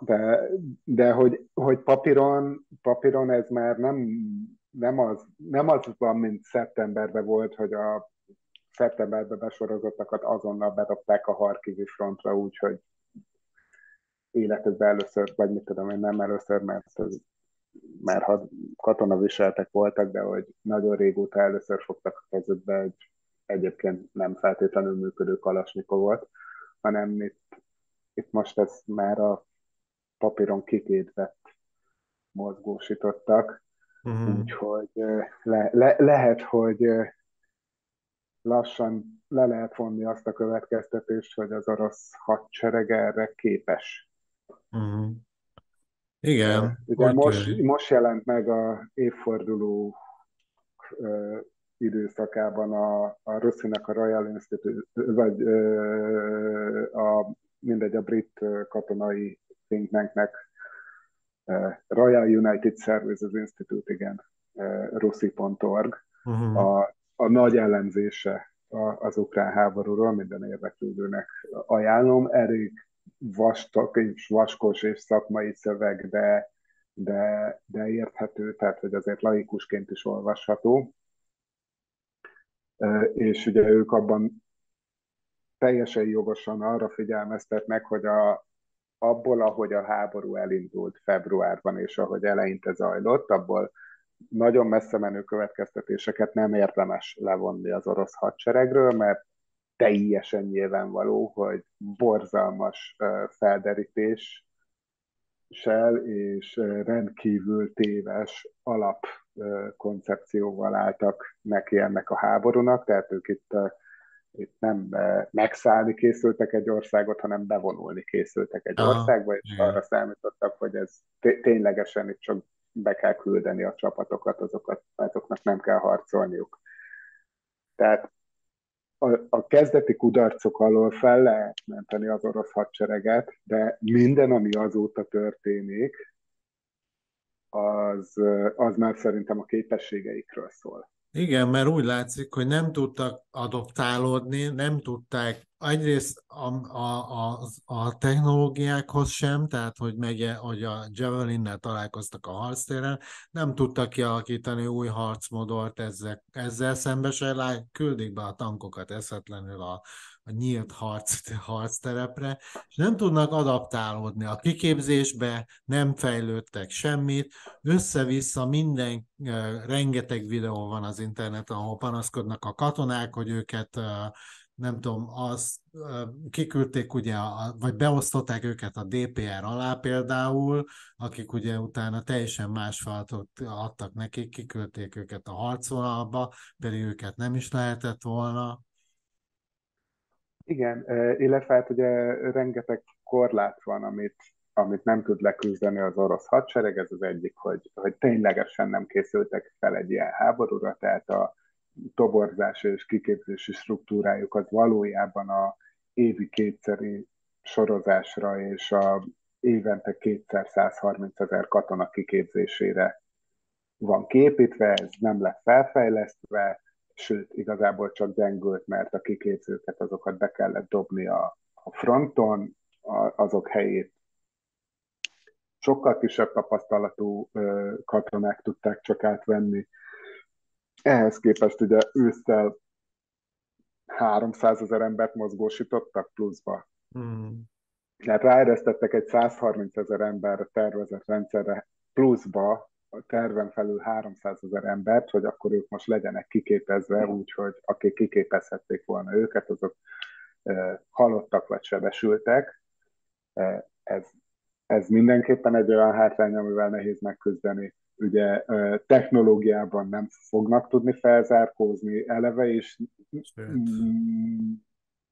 De, de hogy, hogy papíron, papíron ez már nem, nem, az, nem az van, mint szeptemberben volt, hogy a szeptemberben besorozottakat azonnal bedobták a Harkivi frontra, úgyhogy életükben először, vagy mit tudom én, nem először, mert ez már ha katonaviseltek voltak, de hogy nagyon régóta először fogtak a kezükbe egy egyébként nem feltétlenül működő kalasnyikovot, hanem itt, itt most ez már a papíron kikétvett mozgósítottak, uh-huh. úgyhogy le, le, lehet, hogy lassan le lehet vonni azt a következtetést, hogy az orosz hadsereg erre képes. Uh-huh. Igen. Ugye most, most jelent meg a évforduló uh, időszakában a, a Russzinak a Royal Institute, vagy uh, a, mindegy, a brit katonai think tanknek Royal United Services Institute, igen, russi.org, uh-huh. a, a nagy ellenzése az ukrán háborúról, minden érdeklődőnek ajánlom. Elég vastag és vaskos és szakmai szöveg, de, de, de érthető, tehát hogy azért laikusként is olvasható. És ugye ők abban teljesen jogosan arra figyelmeztetnek, hogy a, abból, ahogy a háború elindult februárban, és ahogy eleinte zajlott, abból nagyon messze menő következtetéseket nem érdemes levonni az orosz hadseregről, mert teljesen nyilvánvaló, hogy borzalmas felderítéssel és rendkívül téves alapkoncepcióval álltak neki ennek a háborúnak, tehát ők itt, itt nem megszállni készültek egy országot, hanem bevonulni készültek egy országba, és arra számítottak, hogy ez ténylegesen itt csak be kell küldeni a csapatokat, azokat, azoknak nem kell harcolniuk. Tehát a, a kezdeti kudarcok alól fel lehet menteni az orosz hadsereget, de minden, ami azóta történik, az, az már szerintem a képességeikről szól. Igen, mert úgy látszik, hogy nem tudtak adoptálódni, nem tudták egyrészt a, a, a, a technológiákhoz sem, tehát hogy, megye, hogy a Javelinnel találkoztak a harctéren, nem tudtak kialakítani új harcmodort ezzel, ezzel szembesen, küldik be a tankokat eszetlenül a, a nyílt harc, harcterepre, és nem tudnak adaptálódni a kiképzésbe, nem fejlődtek semmit, össze-vissza minden, rengeteg videó van az interneten, ahol panaszkodnak a katonák, hogy őket nem tudom, az kiküldték ugye, vagy beosztották őket a DPR alá például, akik ugye utána teljesen más feladatot adtak nekik, kiküldték őket a harcvonalba, pedig őket nem is lehetett volna. Igen, illetve hát ugye rengeteg korlát van, amit, amit nem tud leküzdeni az orosz hadsereg, ez az egyik, hogy, hogy ténylegesen nem készültek fel egy ilyen háborúra, tehát a toborzási és kiképzési struktúrájuk az valójában a évi kétszeri sorozásra és a évente kétszer 130 ezer katona kiképzésére van képítve, ez nem lett felfejlesztve, sőt, igazából csak gyengült, mert a kiképzőket azokat be kellett dobni a, a fronton, a, azok helyét sokkal kisebb tapasztalatú ö, katonák tudták csak átvenni. Ehhez képest ugye ősszel 300 ezer embert mozgósítottak pluszba. Hmm. Tehát ráeresztettek egy 130 ezer ember tervezett rendszerre pluszba, a terven felül 300 ezer embert, hogy akkor ők most legyenek kiképezve, úgyhogy akik kiképezhették volna őket, azok halottak vagy sebesültek. Ez, ez mindenképpen egy olyan hátrány, amivel nehéz megküzdeni. Ugye technológiában nem fognak tudni felzárkózni eleve, és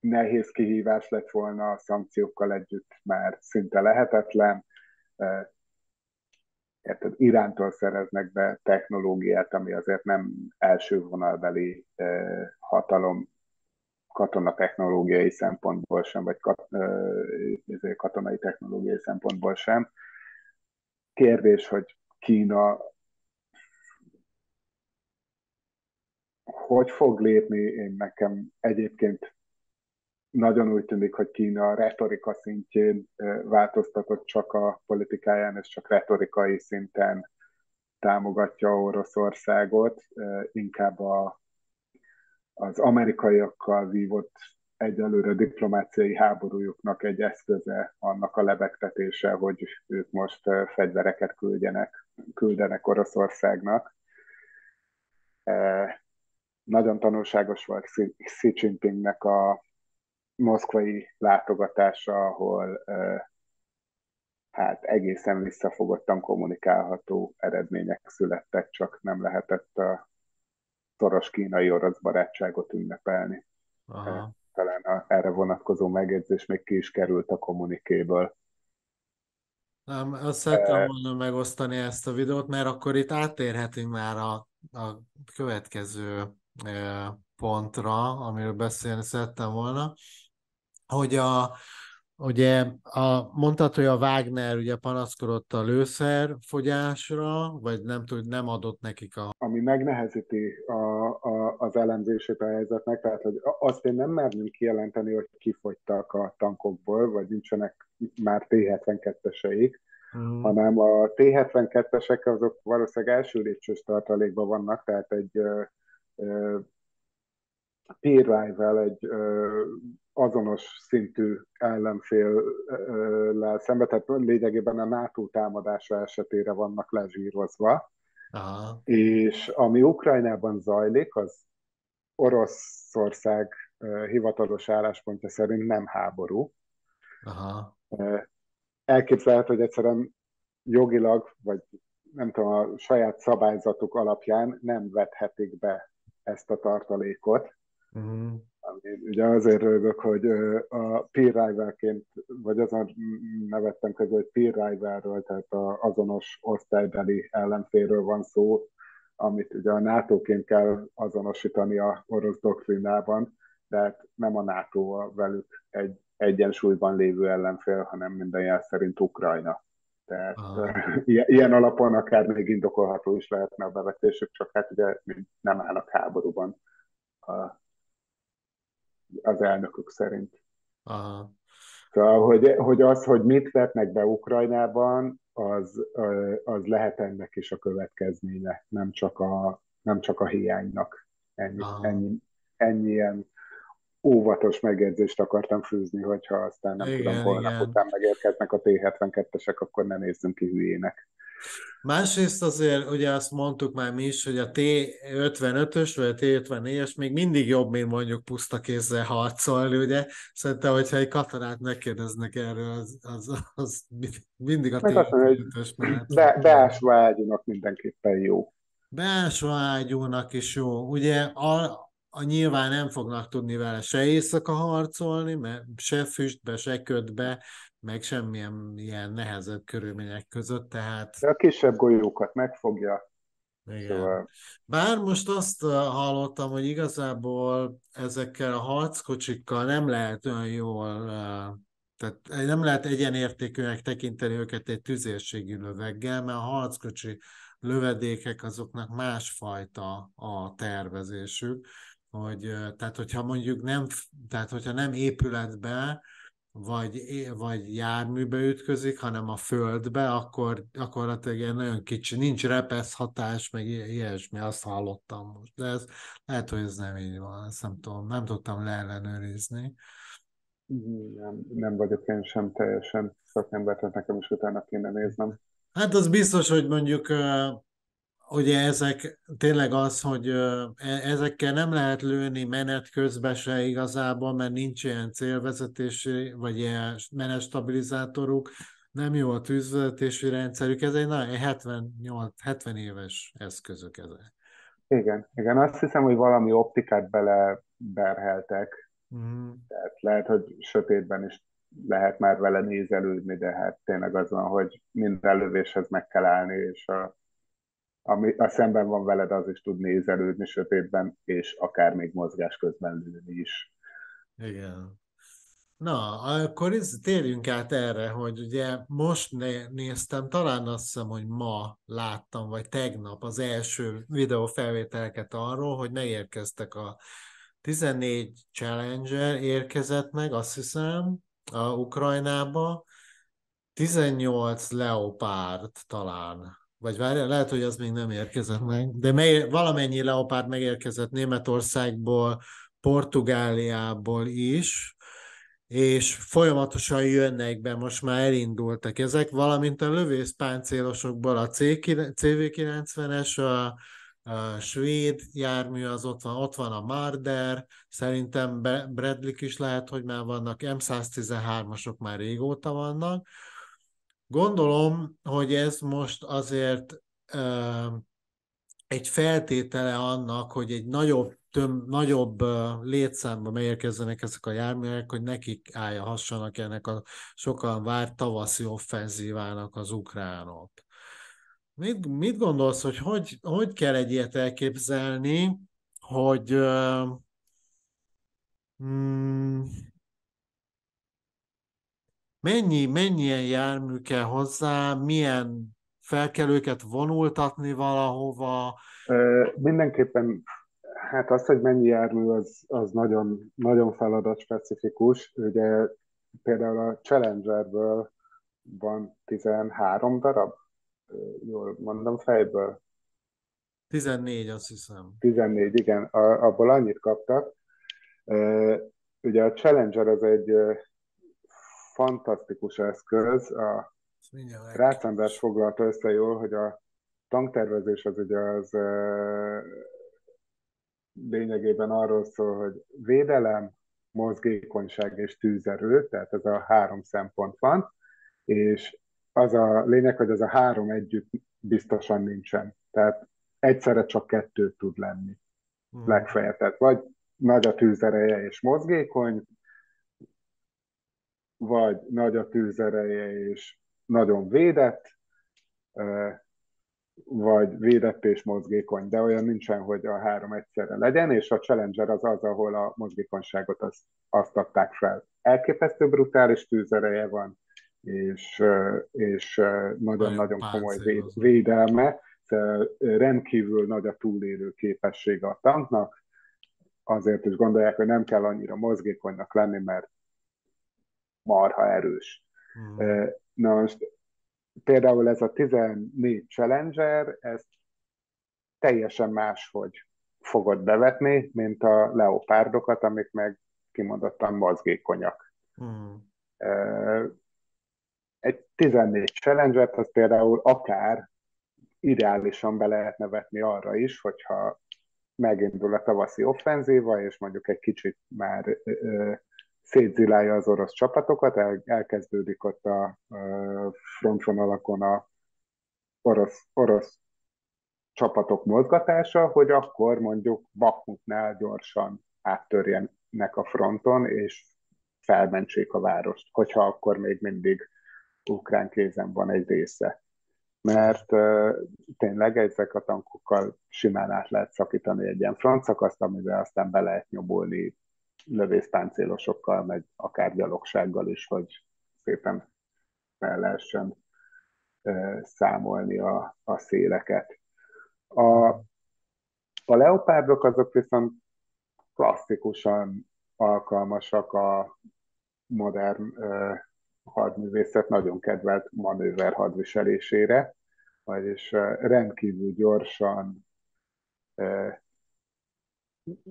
nehéz kihívás lett volna a szankciókkal együtt már szinte lehetetlen érted, Irántól szereznek be technológiát, ami azért nem első vonalbeli hatalom katona technológiai szempontból sem, vagy kat, izé, katonai technológiai szempontból sem. Kérdés, hogy Kína hogy fog lépni, én nekem egyébként nagyon úgy tűnik, hogy Kína a retorika szintjén változtatott csak a politikáján, és csak retorikai szinten támogatja Oroszországot, inkább a, az amerikaiakkal vívott egyelőre diplomáciai háborújuknak egy eszköze annak a lebegtetése, hogy ők most fegyvereket küldjenek, küldenek Oroszországnak. Nagyon tanulságos volt Xi Jinpingnek a moszkvai látogatása, ahol hát egészen visszafogottan kommunikálható eredmények születtek, csak nem lehetett a szoros kínai-orosz barátságot ünnepelni. Aha. Talán a, erre vonatkozó megjegyzés még ki is került a kommunikéből. Nem, azt szerettem volna megosztani ezt a videót, mert akkor itt átérhetünk már a, a következő pontra, amiről beszélni szerettem volna hogy a, ugye a, mondtad, hogy a Wagner ugye panaszkodott a lőszerfogyásra, vagy nem tud, nem adott nekik a... Ami megnehezíti a, a, az elemzését a helyzetnek, tehát hogy azt én nem mernünk kijelenteni, hogy kifogytak a tankokból, vagy nincsenek már T-72-eseik, mm. hanem a T-72-esek azok valószínűleg első lépcsős tartalékban vannak, tehát egy ö, ö, rival, egy azonos szintű ellenféllel szemben, tehát lényegében a NATO támadása esetére vannak lezsírozva. Aha. És ami Ukrajnában zajlik, az Oroszország hivatalos álláspontja szerint nem háború. Aha. Elképzelhető, hogy egyszerűen jogilag, vagy nem tudom, a saját szabályzatuk alapján nem vethetik be ezt a tartalékot. Uh-huh ugye azért rögök, hogy a peer rivalként, vagy azon nevettem közül, hogy peer rivalről, tehát az azonos osztálybeli ellenfélről van szó, amit ugye a NATO-ként kell azonosítani a orosz doktrinában, de hát nem a NATO velük egy egyensúlyban lévő ellenfél, hanem minden jel szerint Ukrajna. Tehát ah. ilyen alapon akár még indokolható is lehetne a bevetésük, csak hát ugye nem állnak háborúban a az elnökök szerint. Aha. Szóval, hogy, hogy az, hogy mit vetnek be Ukrajnában, az, az lehet ennek is a következménye, nem csak a, nem csak a hiánynak. Ennyi, ennyi, ennyi ilyen óvatos megjegyzést akartam fűzni, hogyha aztán nem igen, tudom, holnap igen. után megérkeznek a T-72-esek, akkor ne nézzünk ki hülyének. Másrészt azért, ugye azt mondtuk már mi is, hogy a T-55-ös vagy a T-54-es még mindig jobb, mint mondjuk puszta kézzel harcolni, ugye? Szerintem, hogyha egy katonát megkérdeznek erről, az, az, az mindig a T-55-ös mellett. Be, beásva ágyúnak mindenképpen jó. Beásva ágyúnak is jó. Ugye a, a nyilván nem fognak tudni vele se éjszaka harcolni, mert se füstbe, se ködbe, meg semmilyen ilyen nehezebb körülmények között, tehát... De a kisebb golyókat megfogja. Igen. Szóval... Bár most azt hallottam, hogy igazából ezekkel a harckocsikkal nem lehet olyan jól, tehát nem lehet egyenértékűnek tekinteni őket egy tüzérségi löveggel, mert a harckocsi lövedékek azoknak másfajta a tervezésük, hogy tehát hogyha mondjuk nem, tehát hogyha nem épületbe, vagy, vagy járműbe ütközik, hanem a földbe, akkor gyakorlatilag ilyen nagyon kicsi, nincs repesz hatás, meg ilyesmi, azt hallottam most. De ez lehet, hogy ez nem így van, ezt nem tudom, nem tudtam leellenőrizni. Nem, nem vagyok én sem teljesen szakember, tehát nekem is utána kéne néznem. Hát az biztos, hogy mondjuk ugye ezek tényleg az, hogy e, ezekkel nem lehet lőni menet közben se igazából, mert nincs ilyen célvezetési, vagy ilyen menetstabilizátoruk, nem jó a tűzvezetési rendszerük, ez egy nagyon 78, 70 éves eszközök ezek. Igen, igen, azt hiszem, hogy valami optikát bele berheltek, mm. tehát lehet, hogy sötétben is lehet már vele nézelődni, de hát tényleg az van, hogy minden lövéshez meg kell állni, és a, ami a szemben van veled, az is tud nézelődni sötétben, és akár még mozgás közben lőni is. Igen. Na, akkor ez, térjünk át erre, hogy ugye most néztem, talán azt hiszem, hogy ma láttam, vagy tegnap az első videófelvételeket arról, hogy megérkeztek a 14 Challenger érkezett meg, azt hiszem, a Ukrajnába, 18 Leopard talán, vagy várja, lehet, hogy az még nem érkezett meg, de mely, valamennyi Leopard megérkezett Németországból, Portugáliából is, és folyamatosan jönnek be, most már elindultak ezek, valamint a lövészpáncélosokból a CV90-es, a, a svéd jármű, az ott van, ott van a Marder, szerintem Bradley is lehet, hogy már vannak, M113-asok már régóta vannak. Gondolom, hogy ez most azért egy feltétele annak, hogy egy nagyobb, töm, nagyobb létszámba megérkezzenek ezek a járművek, hogy nekik hassanak ennek a sokan várt tavaszi offenzívának az ukránok. Mit, mit gondolsz, hogy, hogy hogy kell egy ilyet elképzelni, hogy uh, mennyi, mennyien jármű kell hozzá, milyen fel kell őket vonultatni valahova? Mindenképpen, hát az, hogy mennyi jármű, az, az nagyon, nagyon feladat specifikus. Ugye például a Challengerből van 13 darab, jól mondom fejből. 14, azt hiszem. 14, igen, a, abból annyit kaptak. Ugye a Challenger az egy fantasztikus eszköz, a Rácz András foglalta össze jól, hogy a tanktervezés az ugye az lényegében arról szól, hogy védelem, mozgékonyság és tűzerő, tehát ez a három szempont van, és az a lényeg, hogy ez a három együtt biztosan nincsen. Tehát egyszerre csak kettő tud lenni. Hmm. Legfeljebb. Tehát vagy nagy a tűzereje és mozgékony, vagy nagy a tűzereje és nagyon védett, vagy védett és mozgékony, de olyan nincsen, hogy a három egyszerre legyen, és a Challenger az az, ahol a mozgékonyságot azt, azt adták fel. Elképesztő brutális tűzereje van, és, és nagyon-nagyon komoly véd, védelme, rendkívül nagy a túlélő képessége a tanknak, azért is gondolják, hogy nem kell annyira mozgékonynak lenni, mert marha erős. Hmm. Na most például ez a 14 Challenger, ezt teljesen máshogy fogod bevetni, mint a leopárdokat, amik meg kimondottan mozgékonyak. Hmm. Egy 14 Challenger-t az például akár ideálisan be lehetne vetni arra is, hogyha megindul a tavaszi offenzíva, és mondjuk egy kicsit már szétzilálja az orosz csapatokat, el, elkezdődik ott a, frontvonalakon a orosz, orosz csapatok mozgatása, hogy akkor mondjuk Bakmutnál gyorsan áttörjenek a fronton, és felmentsék a várost, hogyha akkor még mindig ukrán kézen van egy része. Mert uh, tényleg ezek a tankokkal simán át lehet szakítani egy ilyen front szakaszt, amivel aztán be lehet nyomulni lövészpáncélosokkal, meg akár gyalogsággal is, hogy szépen fel lehessen számolni a, a széleket. A, a leopárdok azok viszont klasszikusan alkalmasak a modern uh, hadművészet nagyon kedvelt manőver hadviselésére, vagyis rendkívül gyorsan, uh,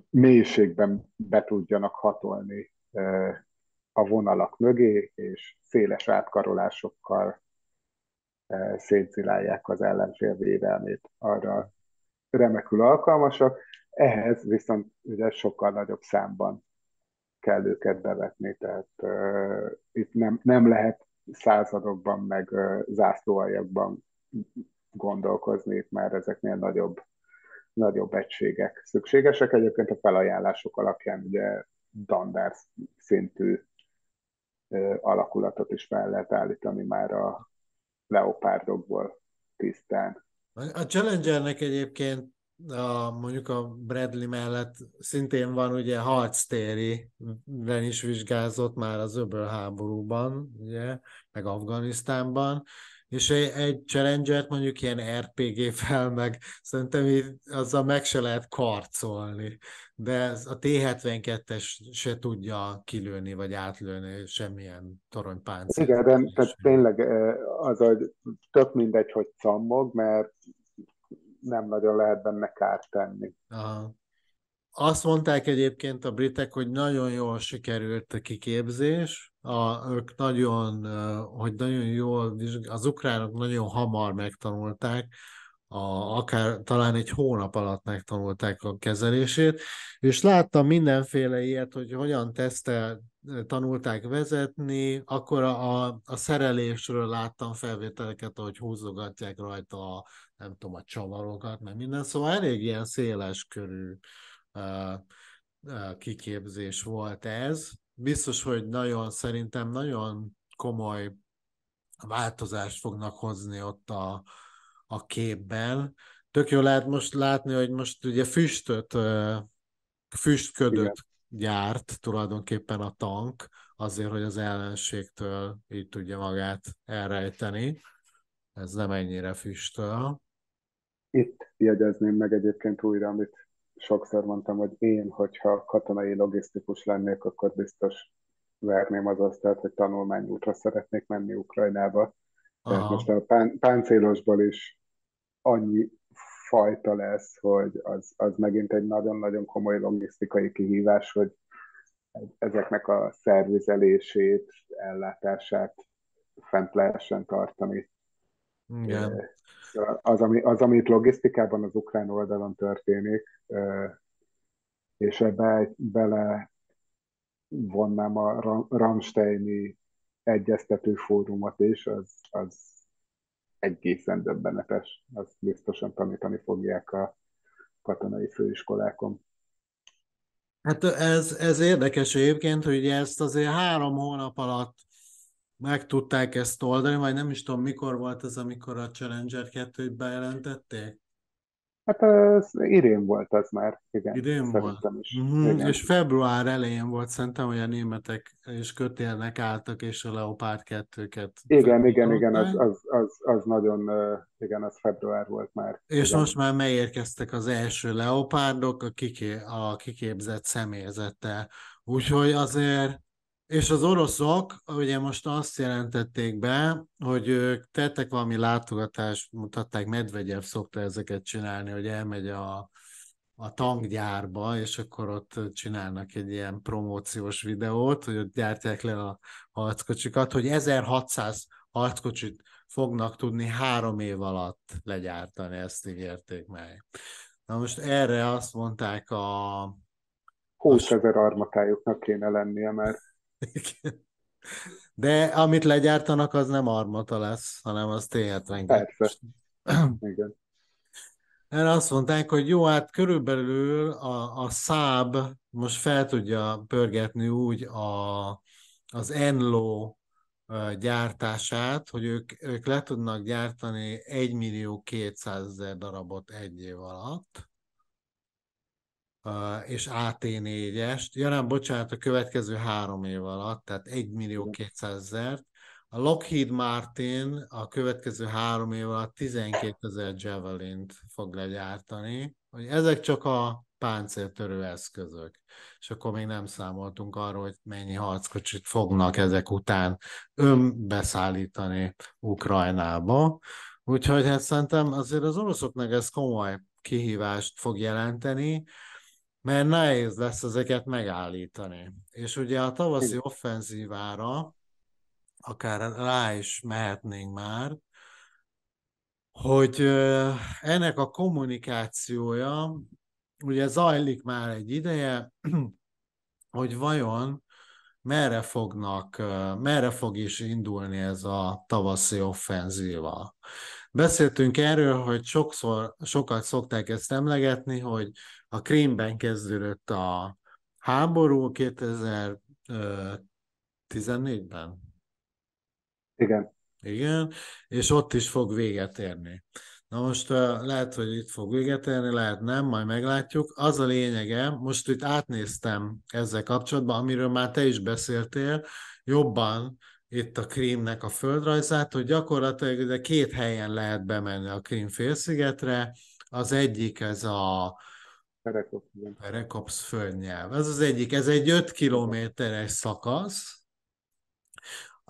mélységben be tudjanak hatolni a vonalak mögé, és széles átkarolásokkal szétzilálják az ellenfél védelmét. Arra remekül alkalmasak, ehhez viszont ugye sokkal nagyobb számban kell őket bevetni, tehát uh, itt nem, nem lehet századokban, meg uh, zászlóaljakban gondolkozni, itt már ezeknél nagyobb nagyobb egységek szükségesek. Egyébként a felajánlások alapján ugye Danders szintű alakulatot is fel lehet állítani már a leopárdokból tisztán. A Challengernek egyébként a, mondjuk a Bradley mellett szintén van ugye harctéri, is vizsgázott már az öböl háborúban, ugye, meg Afganisztánban, és egy challenger mondjuk ilyen RPG fel, meg szerintem azzal meg se lehet karcolni, de a T-72-es se tudja kilőni, vagy átlőni semmilyen toronypáncél. Igen, de tehát tényleg az, hogy tök mindegy, hogy cammog, mert nem nagyon lehet benne kárt tenni. Aha. Azt mondták egyébként a britek, hogy nagyon jól sikerült a kiképzés, a, ők nagyon, hogy nagyon jól, az ukránok nagyon hamar megtanulták, a, akár talán egy hónap alatt megtanulták a kezelését, és láttam mindenféle ilyet, hogy hogyan tesztel, tanulták vezetni, akkor a, a, a szerelésről láttam felvételeket, hogy húzogatják rajta a, nem tudom, a csavarokat, meg minden, szóval elég ilyen széles körű kiképzés volt ez. Biztos, hogy nagyon, szerintem nagyon komoly változást fognak hozni ott a, a képben. Tök jó lehet most látni, hogy most ugye füstöt, füstködöt Igen. gyárt tulajdonképpen a tank, azért, hogy az ellenségtől így tudja magát elrejteni. Ez nem ennyire füstöl. Itt jegyezném meg egyébként újra, amit sokszor mondtam, hogy én, hogyha katonai logisztikus lennék, akkor biztos verném az asztalt, hogy tanulmányútra szeretnék menni Ukrajnába. Aha. Tehát most a pán, páncélosból is annyi fajta lesz, hogy az, az megint egy nagyon-nagyon komoly logisztikai kihívás, hogy ezeknek a szervizelését, ellátását fent lehessen tartani. Igen. Az, ami, az, amit logisztikában az ukrán oldalon történik, és ebbe bele vonnám a Ramsteini egyeztető fórumot is, az, az egészen döbbenetes. Azt biztosan tanítani fogják a katonai főiskolákon. Hát ez, ez érdekes egyébként, hogy ezt azért három hónap alatt meg tudták ezt oldani, vagy nem is tudom, mikor volt ez, amikor a Challenger 2-t bejelentették? Hát az idén volt az már, igen. Idén volt. Is. Mm-hmm. Igen. És február elején volt szerintem, hogy a németek és kötélnek álltak, és a Leopard 2-ket. Igen, igen, igen, az, az, az, az, nagyon, igen, az február volt már. És igen. most már megérkeztek az első Leopardok a, kiké, a kiképzett személyzettel. Úgyhogy azért és az oroszok ugye most azt jelentették be, hogy ők tettek valami látogatást, mutatták, Medvegyev szokta ezeket csinálni, hogy elmegy a, a tankgyárba, és akkor ott csinálnak egy ilyen promóciós videót, hogy ott gyártják le a harckocsikat, hogy 1600 harckocsit fognak tudni három év alatt legyártani, ezt ígérték meg. Na most erre azt mondták a... 20 ezer armatájuknak kéne lennie, mert de amit legyártanak, az nem armata lesz, hanem az T-72. Persze. Igen. Erre azt mondták, hogy jó, hát körülbelül a, a száb most fel tudja pörgetni úgy a, az Enlo gyártását, hogy ők, ők le tudnak gyártani 1 millió 200 ezer darabot egy év alatt, és AT4-est. Ja nem, bocsánat, a következő három év alatt, tehát 1 millió 200 ezert. A Lockheed Martin a következő három év alatt 12 ezer Javelin-t fog legyártani. Hogy ezek csak a páncéltörő eszközök. És akkor még nem számoltunk arról, hogy mennyi harckocsit fognak ezek után önbeszállítani Ukrajnába. Úgyhogy hát szerintem azért az oroszoknak ez komoly kihívást fog jelenteni, mert nehéz lesz ezeket megállítani. És ugye a tavaszi offenzívára akár rá is mehetnénk már, hogy ennek a kommunikációja ugye zajlik már egy ideje, hogy vajon merre fognak, merre fog is indulni ez a tavaszi offenzíva. Beszéltünk erről, hogy sokszor, sokat szokták ezt emlegetni, hogy a Krímben kezdődött a háború 2000 14-ben? Igen. Igen, és ott is fog véget érni. Na most lehet, hogy itt fog véget érni, lehet nem, majd meglátjuk. Az a lényege, most itt átnéztem ezzel kapcsolatban, amiről már te is beszéltél, jobban itt a Krímnek a földrajzát, hogy gyakorlatilag de két helyen lehet bemenni a Krím félszigetre. Az egyik ez a Perekops földnyelv. Ez az egyik, ez egy 5 kilométeres szakasz,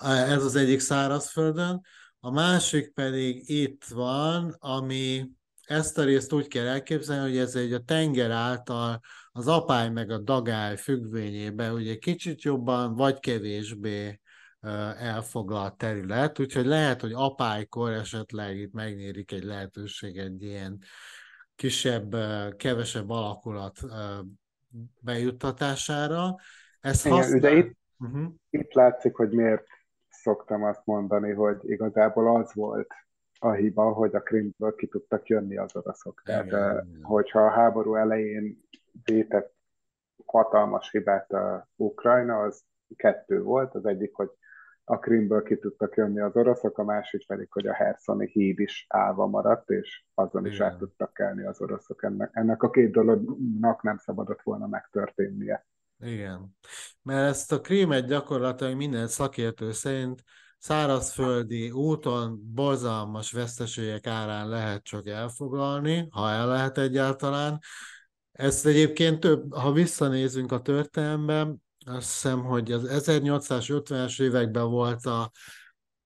ez az egyik szárazföldön, a másik pedig itt van, ami ezt a részt úgy kell elképzelni, hogy ez egy a tenger által az apály meg a dagály függvényében ugye kicsit jobban vagy kevésbé elfoglalt terület, úgyhogy lehet, hogy apálykor esetleg itt megnyírik egy lehetőség egy ilyen kisebb, kevesebb alakulat bejuttatására. Ez Igen, használ... ugye itt, uh-huh. itt látszik, hogy miért szoktam azt mondani, hogy igazából az volt a hiba, hogy a Krimből ki tudtak jönni az oroszok. Tehát, igen, hogyha a háború elején vétett hatalmas hibát a Ukrajna, az kettő volt. Az egyik, hogy a Krimből ki tudtak jönni az oroszok, a másik pedig, hogy a Herszoni híd is állva maradt, és azon is át tudtak kelni az oroszok. Ennek, ennek a két dolognak nem szabadott volna megtörténnie. Igen. Mert ezt a krímet gyakorlatilag minden szakértő szerint szárazföldi úton borzalmas veszteségek árán lehet csak elfoglalni, ha el lehet egyáltalán. Ezt egyébként több, ha visszanézünk a történelemben, azt hiszem, hogy az 1850-es években volt a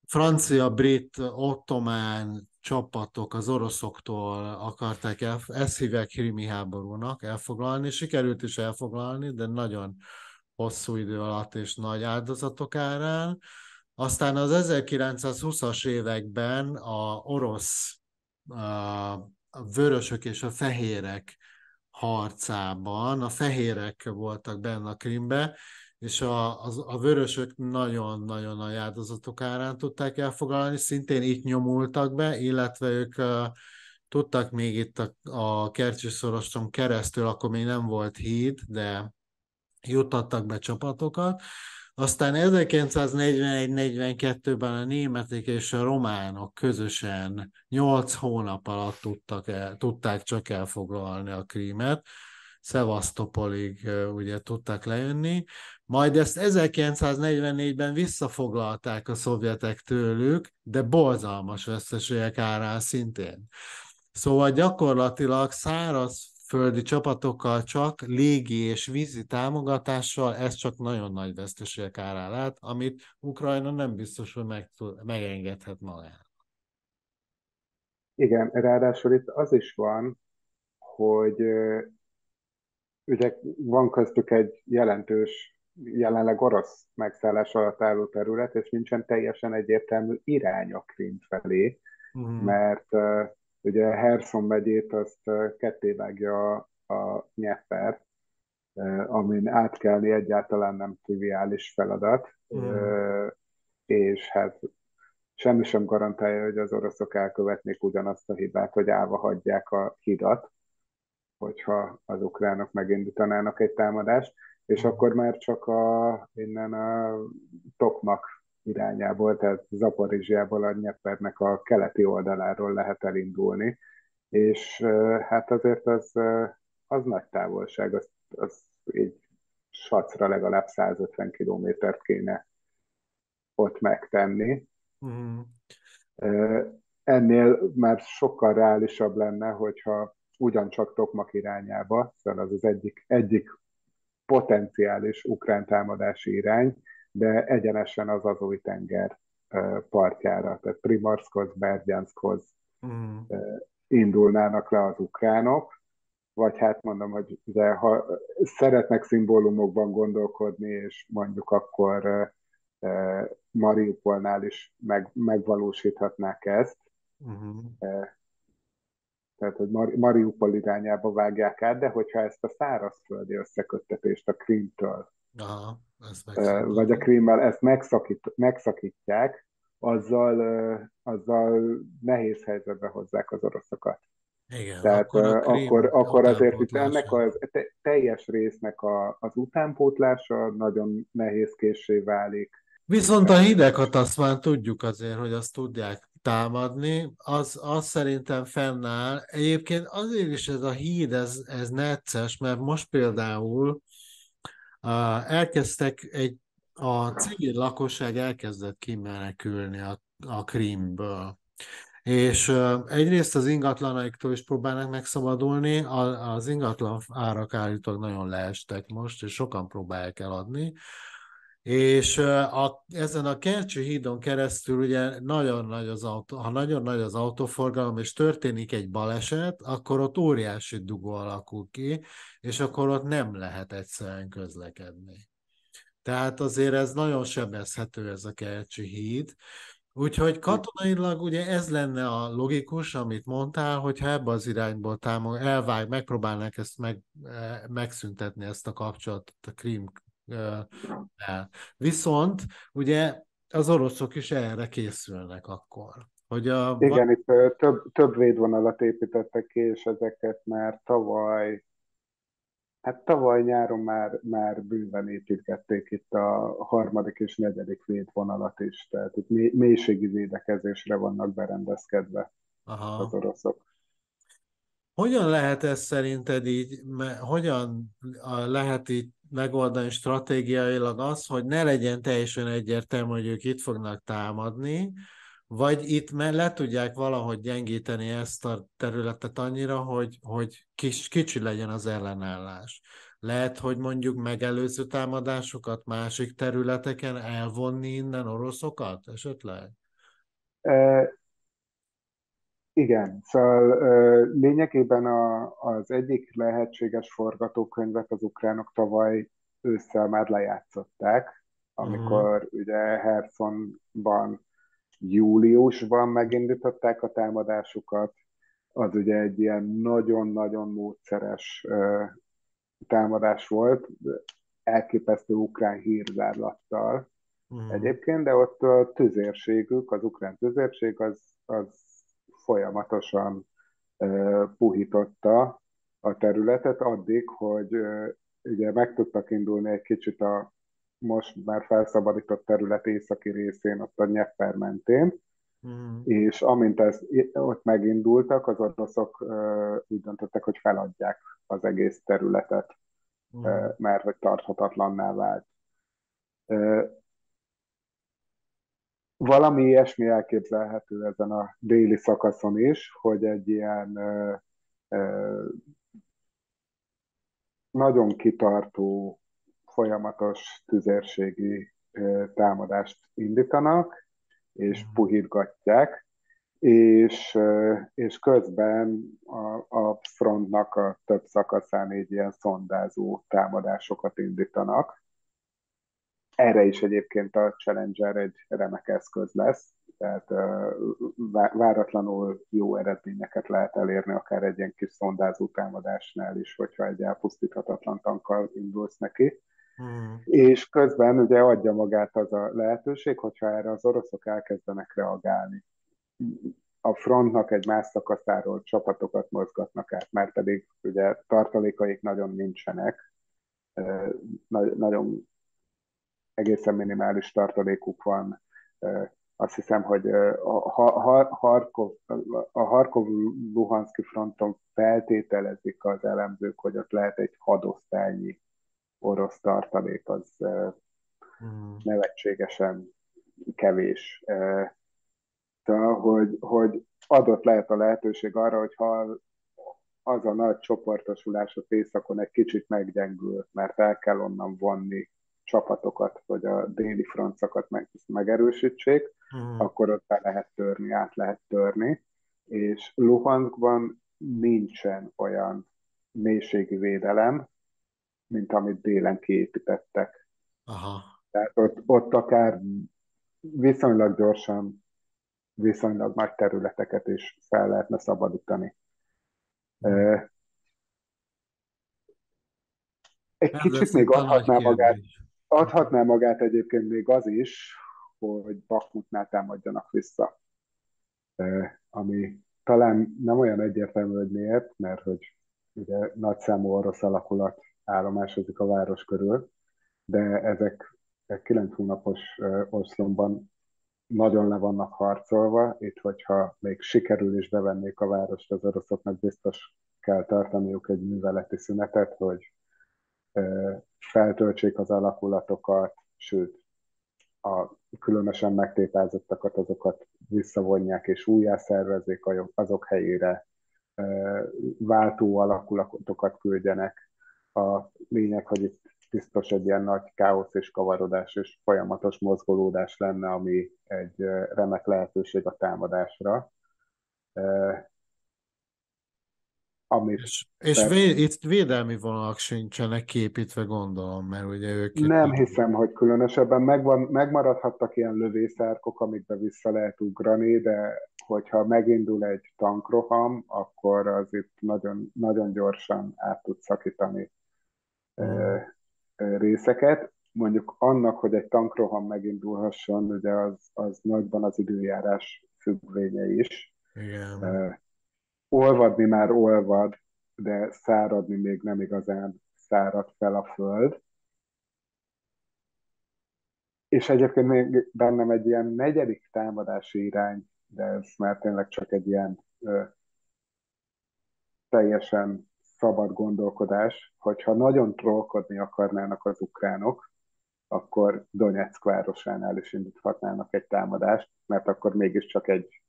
francia-brit ottomán csapatok az oroszoktól akarták el, ezt hívják krimi háborúnak elfoglalni, sikerült is elfoglalni, de nagyon hosszú idő alatt és nagy áldozatok árán. Aztán az 1920-as években a orosz a vörösök és a fehérek harcában, a fehérek voltak benne a Krimbe, és a, a, a vörösök nagyon-nagyon nagy áldozatok árán tudták elfoglalni, szintén itt nyomultak be, illetve ők uh, tudtak még itt a, a Kercsi szoroson keresztül, akkor még nem volt híd, de juttattak be csapatokat. Aztán 1941-42-ben a németek és a románok közösen 8 hónap alatt tudtak el, tudták csak elfoglalni a krímet, Szevasztopolig ugye tudtak lejönni, majd ezt 1944-ben visszafoglalták a szovjetek tőlük, de borzalmas veszteségek árán szintén. Szóval gyakorlatilag száraz földi csapatokkal csak légi és vízi támogatással ez csak nagyon nagy veszteségek árán lát, amit Ukrajna nem biztos, hogy meg, megengedhet magának. Igen, ráadásul itt az is van, hogy ugye van köztük egy jelentős jelenleg orosz megszállás alatt álló terület, és nincsen teljesen egyértelmű irány a Krim felé, uh-huh. mert uh, ugye Herson megyét azt uh, ketté vágja a, a Nyeper, uh, amin átkelni egyáltalán nem triviális feladat, uh, és hát semmi sem garantálja, hogy az oroszok elkövetnék ugyanazt a hibát, hogy állva hagyják a hidat, hogyha az ukránok megindítanának egy támadást. És akkor már csak a, innen a Tokmak irányából, tehát Zaporizsiából a Nyepernek a keleti oldaláról lehet elindulni, és hát azért az, az nagy távolság, az, az így sacra legalább 150 kilométert kéne ott megtenni. Mm. Ennél már sokkal reálisabb lenne, hogyha ugyancsak Tokmak irányába, szóval az az egyik, egyik potenciális ukrán támadási irány, de egyenesen az Azói tenger partjára, tehát Primorskhoz, Berdjanskhoz mm. indulnának le az ukránok, vagy hát mondom, hogy de ha szeretnek szimbólumokban gondolkodni, és mondjuk akkor Mariupolnál is meg, megvalósíthatnák ezt, uh-huh tehát hogy Mariupol irányába vágják át, de hogyha ezt a szárazföldi összeköttetést a Krímtől, Aha, vagy a Krímmel ezt megszakít, megszakítják, azzal, azzal nehéz helyzetbe hozzák az oroszokat. Igen, Tehát akkor a akkor, akkor azért itt ennek az te, teljes résznek a, az utánpótlása nagyon nehézkéssé válik. Viszont a hidegat azt már tudjuk azért, hogy azt tudják támadni, az, az szerintem fennáll. Egyébként azért is ez a híd, ez, ez necces, mert most például elkezdtek egy, a civil lakosság elkezdett kimenekülni a, a Krímből. És egyrészt az ingatlanaiktól is próbálnak megszabadulni, az ingatlan árak állítólag nagyon leestek most, és sokan próbálják eladni. És a, ezen a Kercső hídon keresztül ugye nagyon nagy az autó, ha nagyon nagy az autóforgalom, és történik egy baleset, akkor ott óriási dugó alakul ki, és akkor ott nem lehet egyszerűen közlekedni. Tehát azért ez nagyon sebezhető ez a Kercsi híd. Úgyhogy katonailag ugye ez lenne a logikus, amit mondtál, hogyha ebbe az irányból támog, elvág, megpróbálnak ezt meg, megszüntetni ezt a kapcsolatot a Krim el. Viszont ugye az oroszok is erre készülnek akkor. Hogy a... Igen, itt több, több védvonalat építettek ki, és ezeket már tavaly, hát tavaly nyáron már, már bőven építgették itt a harmadik és negyedik védvonalat is, tehát itt mélységi védekezésre vannak berendezkedve Aha. az oroszok. Hogyan lehet ez szerinted így, hogyan lehet így megoldani stratégiailag az, hogy ne legyen teljesen egyértelmű, hogy ők itt fognak támadni, vagy itt le tudják valahogy gyengíteni ezt a területet annyira, hogy, hogy kis, kicsi legyen az ellenállás. Lehet, hogy mondjuk megelőző támadásokat másik területeken elvonni innen oroszokat esetleg? Igen, szóval lényegében a, az egyik lehetséges forgatókönyvet az ukránok tavaly ősszel már lejátszották, amikor uh-huh. ugye Hersonban júliusban megindították a támadásukat, az ugye egy ilyen nagyon-nagyon módszeres uh, támadás volt, elképesztő ukrán hírzárlattal uh-huh. egyébként, de ott a tüzérségük, az ukrán tüzérség az, az folyamatosan puhította a területet addig, hogy ugye meg tudtak indulni egy kicsit a most már felszabadított terület északi részén, ott a Nyepper mentén, mm. és amint ez, ott megindultak, az oroszok úgy döntöttek, hogy feladják az egész területet, mm. mert hogy tarthatatlanná vált valami ilyesmi elképzelhető ezen a déli szakaszon is, hogy egy ilyen ö, ö, nagyon kitartó, folyamatos tüzérségi ö, támadást indítanak, és mhm. puhítgatják, és, és közben a, a frontnak a több szakaszán egy ilyen szondázó támadásokat indítanak erre is egyébként a Challenger egy remek eszköz lesz, tehát váratlanul jó eredményeket lehet elérni, akár egy ilyen kis szondázó támadásnál is, hogyha egy elpusztíthatatlan tankkal indulsz neki. Hmm. És közben ugye adja magát az a lehetőség, hogyha erre az oroszok elkezdenek reagálni. A frontnak egy más szakaszáról csapatokat mozgatnak át, mert pedig ugye tartalékaik nagyon nincsenek, nagyon egészen minimális tartalékuk van. Azt hiszem, hogy a Harkov, a Harkov-Luhanszki fronton feltételezik az elemzők, hogy ott lehet egy hadosztálynyi orosz tartalék, az hmm. nevetségesen kevés. Tehát, hogy, hogy adott lehet a lehetőség arra, hogy ha az a nagy csoportosulás az északon egy kicsit meggyengül, mert el kell onnan vonni csapatokat, vagy a déli francokat meg, megerősítsék, hmm. akkor ott be lehet törni, át lehet törni, és Luhanskban nincsen olyan mélységi védelem, mint amit délen kiépítettek. Aha. Tehát ott, ott akár viszonylag gyorsan, viszonylag nagy területeket is fel lehetne szabadítani. Hmm. Egy Ez kicsit még adhatná magát, Adhatná magát egyébként még az is, hogy Bakmutnál támadjanak vissza, ami talán nem olyan egyértelmű, hogy miért, mert hogy ugye nagyszámú orosz alakulat állomásozik a város körül, de ezek 9 hónapos oszlomban nagyon le vannak harcolva. Itt, hogyha még sikerül is bevennék a várost, az oroszoknak biztos kell tartaniuk egy műveleti szünetet, hogy feltöltsék az alakulatokat, sőt, a különösen megtépázottakat, azokat visszavonják és újjászervezzék azok helyére, váltó alakulatokat küldjenek. A lényeg, hogy itt biztos egy ilyen nagy káosz és kavarodás és folyamatos mozgolódás lenne, ami egy remek lehetőség a támadásra. Amit és és vé, itt védelmi vonalak sincsenek képítve, gondolom, mert ugye ők... Nem hiszem, hogy különösebben megvan, megmaradhattak ilyen lövészárkok, amikbe vissza lehet ugrani, de hogyha megindul egy tankroham, akkor az itt nagyon, nagyon gyorsan át tud szakítani mm. részeket. Mondjuk annak, hogy egy tankroham megindulhasson, ugye az, az nagyban az időjárás függvénye is. Igen olvadni már olvad, de száradni még nem igazán szárad fel a föld. És egyébként még bennem egy ilyen negyedik támadási irány, de ez már tényleg csak egy ilyen ö, teljesen szabad gondolkodás, hogyha nagyon trollkodni akarnának az ukránok, akkor Donetsk városánál is indíthatnának egy támadást, mert akkor mégiscsak egy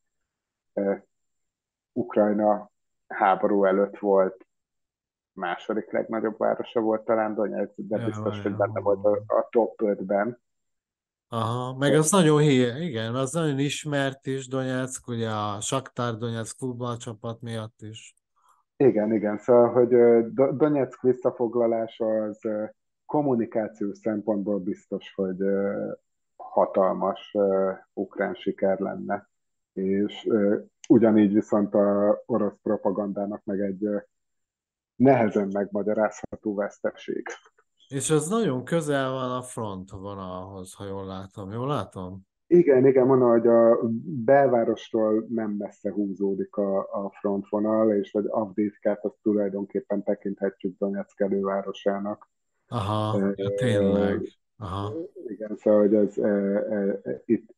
Ukrajna háború előtt volt második legnagyobb városa volt talán Donetsk, de ja, biztos, hogy benne volt a, a top 5-ben. Aha, meg az nagyon hír, igen, az nagyon ismert is Donetsk, ugye a Shakhtar Donetsk futballcsapat miatt is. Igen, igen, szóval, hogy Donetsk visszafoglalása az kommunikációs szempontból biztos, hogy hatalmas ukrán siker lenne. És Ugyanígy viszont a orosz propagandának meg egy nehezen megmagyarázható veszteség. És az nagyon közel van a front vonalhoz, ha jól látom. Jól látom? Igen, igen, mondom, hogy a belvárostól nem messze húzódik a, a frontvonal, és hogy Avdívkát azt tulajdonképpen tekinthetjük Donetsk elővárosának. Aha, e, ja, tényleg. Aha. Igen, szóval hogy ez, e, e, itt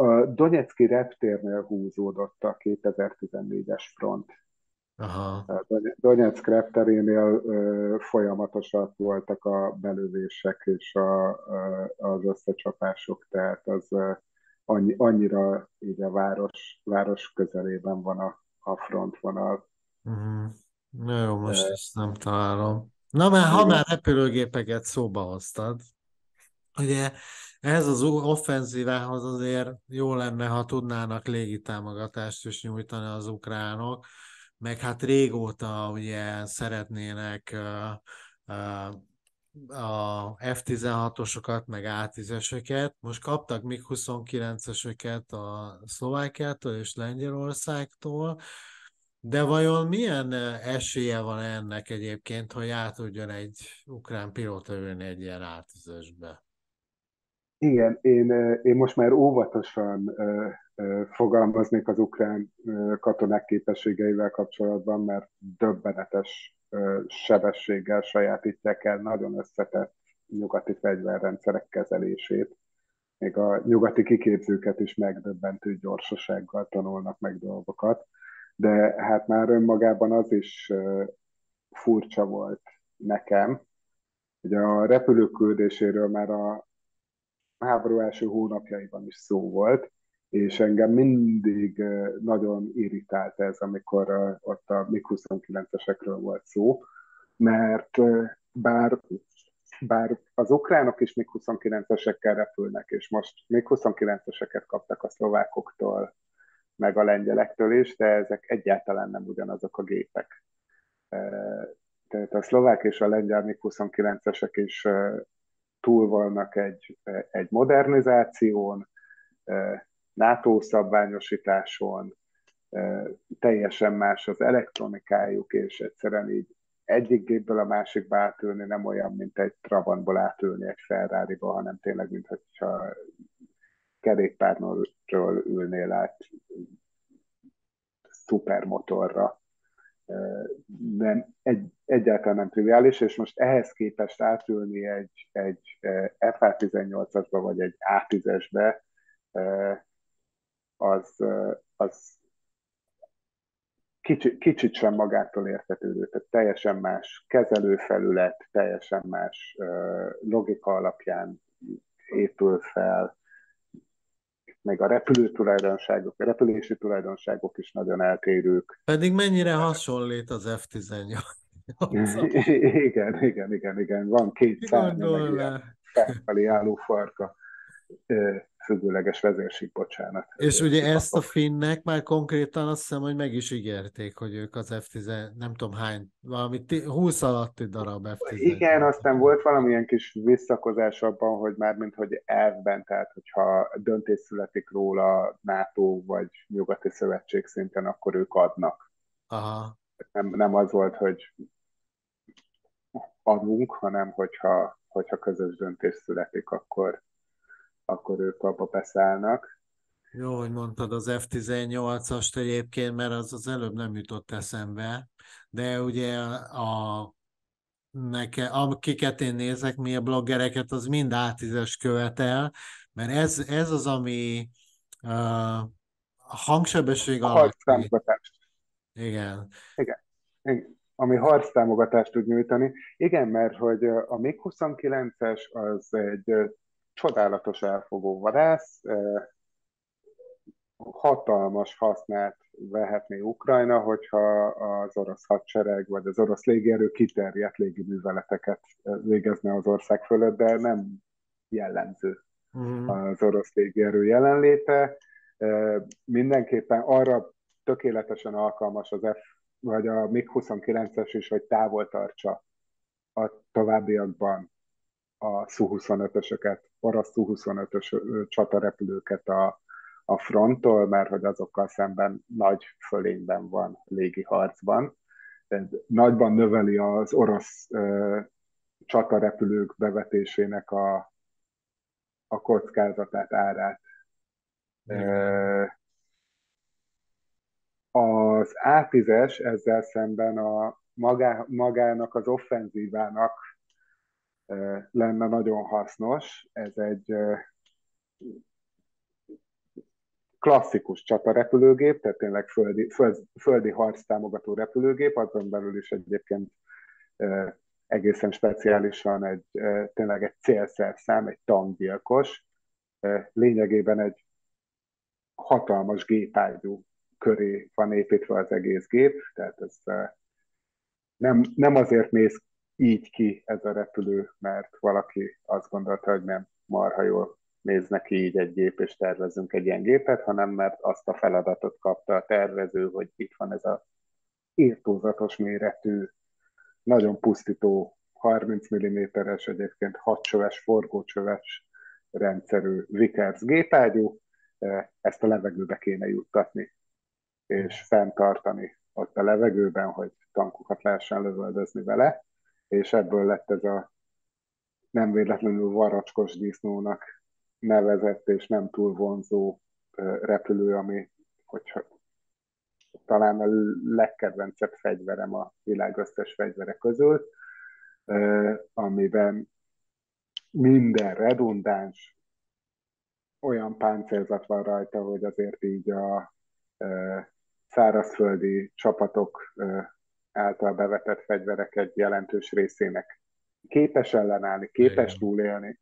a Donetszki reptérnél húzódott a 2014-es front. Aha. Donetsk repterénél folyamatosak voltak a belövések és a, az összecsapások, tehát az annyi, annyira így a város, város közelében van a, a frontvonal. Uh-huh. Na jó, most De... ezt nem találom. Na mert ha már repülőgépeket szóba hoztad, ugye ez az offenzívához azért jó lenne, ha tudnának légitámogatást is nyújtani az ukránok, meg hát régóta ugye szeretnének a F-16-osokat, meg A-10-eseket. Most kaptak még 29-eseket a Szlovákiától és Lengyelországtól, de vajon milyen esélye van ennek egyébként, hogy át tudjon egy ukrán pilóta ülni egy ilyen A-10-esbe? Igen, én, én most már óvatosan fogalmaznék az ukrán katonák képességeivel kapcsolatban, mert döbbenetes sebességgel sajátítják el nagyon összetett nyugati fegyverrendszerek kezelését. Még a nyugati kiképzőket is megdöbbentő gyorsasággal tanulnak meg dolgokat, de hát már önmagában az is furcsa volt nekem, hogy a repülőküldéséről már a háború első hónapjaiban is szó volt, és engem mindig nagyon irritált ez, amikor ott a MiG-29-esekről volt szó, mert bár, bár az ukránok is MiG-29-esekkel repülnek, és most MiG-29-eseket kaptak a szlovákoktól, meg a lengyelektől is, de ezek egyáltalán nem ugyanazok a gépek. Tehát a szlovák és a lengyel MiG-29-esek is túl vannak egy, egy modernizáción, NATO szabványosításon, teljesen más az elektronikájuk, és egyszerűen így egyik gépből a másikba átülni nem olyan, mint egy Trabantból átülni egy ferrari hanem tényleg, mintha kerékpárnról ülnél át szupermotorra. Nem, egy, egyáltalán nem triviális, és most ehhez képest átülni egy, egy FH18-asba vagy egy A10-esbe, az, az kicsit, kicsit sem magától értetődő, tehát teljesen más kezelőfelület, teljesen más logika alapján épül fel, meg a repülő tulajdonságok, a repülési tulajdonságok is nagyon eltérők. Pedig mennyire hasonlít az F-18? igen, igen, igen, igen. Van két szárnya, meg ilyen álló farka függőleges vezérség, bocsánat. És ugye ezt a finnek már konkrétan azt hiszem, hogy meg is ígérték, hogy ők az F10, nem tudom hány, valami 20 alatti darab F10. Igen, aztán volt valamilyen kis visszakozás abban, hogy már mint hogy elvben, tehát hogyha döntés születik róla NATO vagy nyugati szövetség szinten, akkor ők adnak. Aha. Nem, nem az volt, hogy adunk, hanem hogyha, hogyha közös döntés születik, akkor, akkor ők abba beszállnak. Jó, hogy mondtad az F-18-ast egyébként, mert az az előbb nem jutott eszembe, de ugye a neke, akiket én nézek, mi a bloggereket, az mind A10-es követel, mert ez, ez az, ami uh, hangsebesség alatt. Igen. Igen. Igen. Ami harctámogatást tud nyújtani. Igen, mert hogy a MiG-29-es az egy csodálatos elfogó vadász, hatalmas hasznát vehetné Ukrajna, hogyha az orosz hadsereg vagy az orosz légierő kiterjedt légiműveleteket végezne az ország fölött, de nem jellemző mm. az orosz légierő jelenléte. Mindenképpen arra tökéletesen alkalmas az F, vagy a MiG-29-es is, hogy távol tartsa a továbbiakban a Su-25-ösöket, orosz Su-25-ös csatarepülőket a, a fronttól, mert hogy azokkal szemben nagy fölényben van légi harcban. Ez nagyban növeli az orosz ö, csatarepülők bevetésének a, a kockázatát, árát. Ö, az A10-es ezzel szemben a magá, magának az offenzívának lenne nagyon hasznos. Ez egy klasszikus csatarepülőgép, tehát tényleg földi, föld, földi harc támogató repülőgép, azon belül is egyébként egészen speciálisan egy, tényleg egy célszerszám, egy tankgyilkos, lényegében egy hatalmas gépágyú köré van építve az egész gép, tehát ez nem, nem azért néz így ki ez a repülő, mert valaki azt gondolta, hogy nem marha jól néznek ki így egy gép, és tervezünk egy ilyen gépet, hanem mert azt a feladatot kapta a tervező, hogy itt van ez a írtózatos méretű, nagyon pusztító 30 mm-es, egyébként 6 csöves, forgócsöves rendszerű Vickers gépágyú, ezt a levegőbe kéne juttatni, és fenntartani ott a levegőben, hogy tankokat lehessen lövöldözni vele és ebből lett ez a nem véletlenül varacskos disznónak nevezett és nem túl vonzó repülő, ami hogyha talán a legkedvencebb fegyverem a világ összes fegyvere közül, amiben minden redundáns, olyan páncélzat van rajta, hogy azért így a szárazföldi csapatok által bevetett fegyverek egy jelentős részének képes ellenállni, képes Igen. túlélni.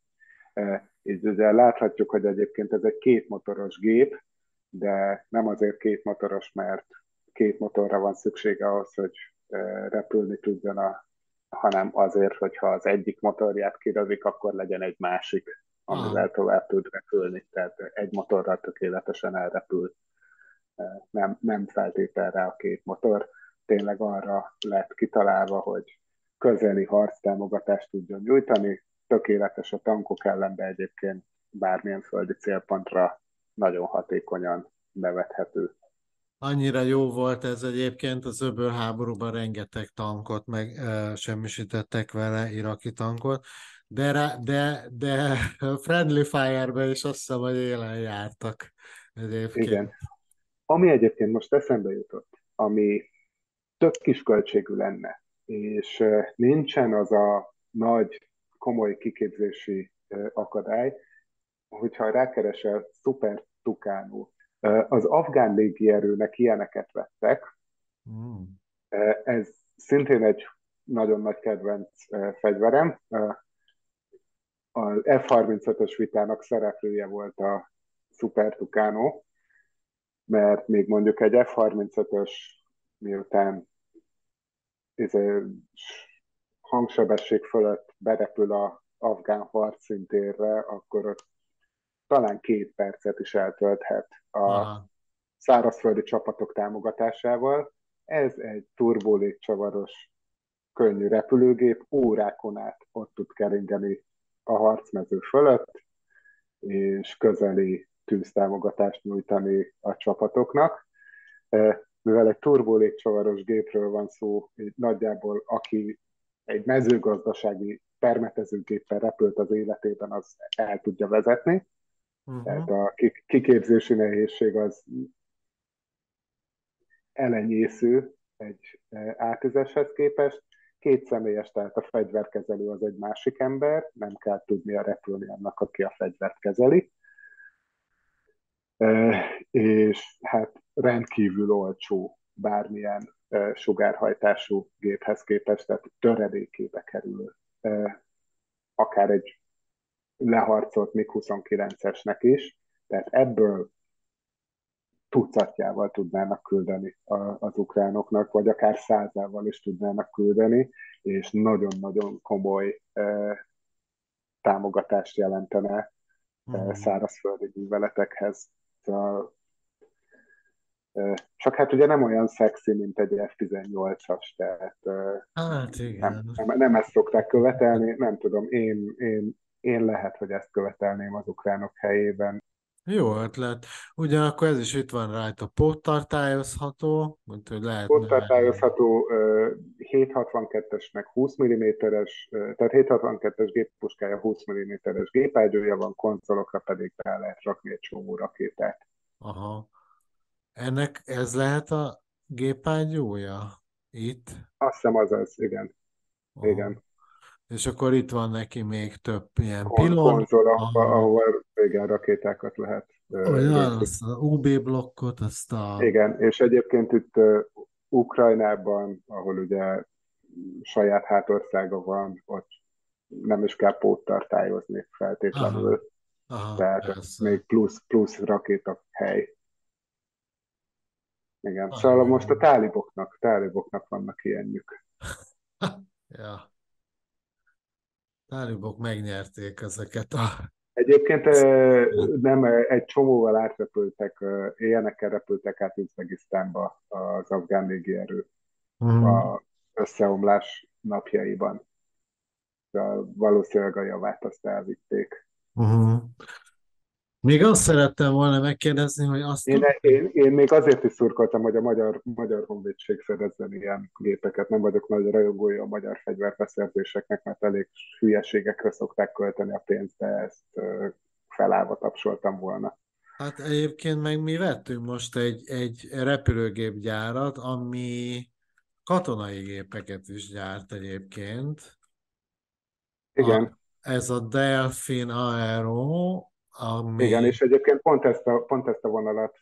E, így ugye láthatjuk, hogy egyébként ez egy kétmotoros gép, de nem azért kétmotoros, mert két motorra van szüksége ahhoz, hogy e, repülni tudjon, a, hanem azért, hogyha az egyik motorját kirözik, akkor legyen egy másik, amivel ah. tovább tud repülni. Tehát egy motorral tökéletesen elrepül. E, nem, nem feltételre a két motor tényleg arra lett kitalálva, hogy közeli harctámogatást tudjon nyújtani, tökéletes a tankok ellen, de egyébként bármilyen földi célpontra nagyon hatékonyan bevethető. Annyira jó volt ez egyébként, az öböl háborúban rengeteg tankot meg e, semmisítettek vele, iraki tankot, de, rá, de, de Friendly Fire-ben is azt hiszem, hogy élen jártak egyébként. Igen. Ami egyébként most eszembe jutott, ami több kisköltségű lenne, és nincsen az a nagy, komoly kiképzési akadály, hogyha rákeresel Super Tucano, az afgán légierőnek ilyeneket vettek. Mm. Ez szintén egy nagyon nagy kedvenc fegyverem. Az F-35-ös vitának szereplője volt a Super Tucano, mert még mondjuk egy F-35-ös miután izé, hangsebesség fölött berepül a afgán harcintérre, akkor ott talán két percet is eltölthet a Aha. szárazföldi csapatok támogatásával. Ez egy turbólégcsavaros könnyű repülőgép, órákon át ott tud keringeni a harcmező fölött, és közeli tűztámogatást nyújtani a csapatoknak. Mivel egy turbólégcsavaros gépről van szó, nagyjából aki egy mezőgazdasági permetezőgéppel repült az életében, az el tudja vezetni. Uh-huh. Tehát a kiképzési nehézség az elenyésző egy átüzeshez képest. Két személyes, tehát a fegyverkezelő az egy másik ember, nem kell tudnia repülni annak, aki a fegyvert kezeli. És hát rendkívül olcsó bármilyen sugárhajtású géphez képest, tehát töredékébe kerül akár egy leharcolt MiG-29-esnek is, tehát ebből tucatjával tudnának küldeni az ukránoknak, vagy akár százával is tudnának küldeni, és nagyon-nagyon komoly támogatást jelentene mm. szárazföldi műveletekhez. Szóval, csak hát ugye nem olyan szexi, mint egy F-18-as, tehát hát, igen. Nem, nem, nem ezt szokták követelni, nem tudom, én, én én lehet, hogy ezt követelném az ukránok helyében. Jó ötlet. Ugyanakkor ez is itt van rajta, póttartályozható, mint hogy lehet... Póttartályozható 762-esnek 20 mm-es, tehát 762-es géppuskája 20 mm-es gépágyúja van, konzolokra pedig rá lehet rakni egy csomó rakétát. Aha. Ennek ez lehet a gépágyúja itt? Azt hiszem az az, igen. Aha. Igen. És akkor itt van neki még több ilyen Kon- pilon. Konzol, ahol, ahol igen, rakétákat lehet. Olyan, azt a UB blokkot, azt a... Igen, és egyébként itt uh, Ukrajnában, ahol ugye saját hátországa van, ott nem is kell póttartályozni feltétlenül. Aha. Aha, Tehát persze. még plusz, plusz rakéta hely. Igen, Aha. szóval most a táliboknak, táliboknak vannak ilyenjük. ja. Tálibok megnyerték ezeket a... Egyébként nem, egy csomóval átrepültek, ilyenekkel repültek át Üzbegisztánba az afgán légierő uh-huh. a összeomlás napjaiban. De valószínűleg a javát azt elvitték. Uh-huh. Még azt szerettem volna megkérdezni, hogy azt... Én, én, én még azért is szurkoltam, hogy a Magyar, Magyar Honvédség szerezzen ilyen gépeket. Nem vagyok nagy rajongója a magyar fegyverbeszerzéseknek, mert elég hülyeségekre szokták költeni a pénzt, de ezt felállva tapsoltam volna. Hát egyébként meg mi vettünk most egy, egy repülőgépgyárat, ami katonai gépeket is gyárt egyébként. Igen. A, ez a Delphin Aero, ami... Igen, és egyébként pont ezt a, pont ezt a vonalat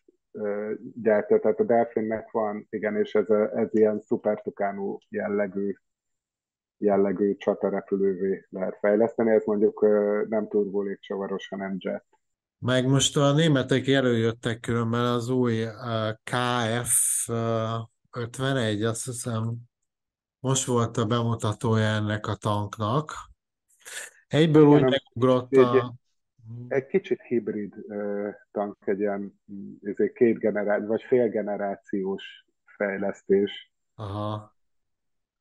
gyártja, tehát a Delfinnek van, igen, és ez, a, ez ilyen szupertukánú jellegű jellegű csatarepülővé lehet fejleszteni, ez mondjuk nem turbólégcsavaros, hanem jet. Meg most a németek előjöttek különben az új KF 51, azt hiszem, most volt a bemutatója ennek a tanknak. Egyből úgy megugrott a, egy kicsit hibrid tank, egy ilyen két generáció, vagy félgenerációs fejlesztés. Aha.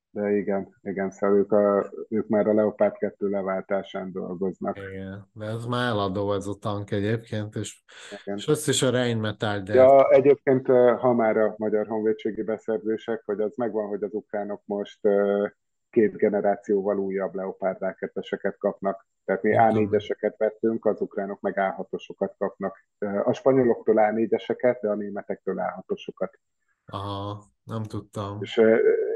De igen, igen, szóval ők, a, ők már a Leopard 2 leváltásán dolgoznak. Igen, de ez már eladó ez a tank egyébként, és, igen. és azt is a Rheinmetall de... Ja, egyébként, ha már a magyar honvédségi beszerzések, hogy az megvan, hogy az ukránok most két generációval újabb Leopard ráketeseket kapnak. Tehát mi A4-eseket vettünk, az ukránok meg A6-osokat kapnak. A spanyoloktól A4-eseket, de a németektől A6-osokat. Aha. Nem tudtam. És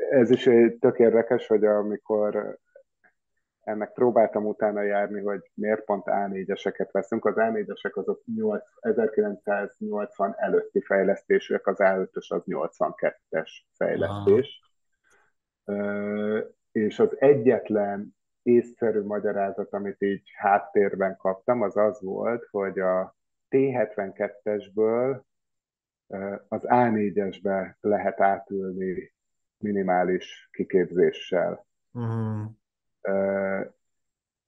ez is tök érdekes, hogy amikor ennek próbáltam utána járni, hogy miért pont A4-eseket veszünk. Az A4-esek azok 8, 1980 előtti fejlesztésűek, az A5-ös az 82-es fejlesztés. Aha. És az egyetlen észszerű magyarázat, amit így háttérben kaptam, az az volt, hogy a T72-esből az A4-esbe lehet átülni minimális kiképzéssel. Uh-huh.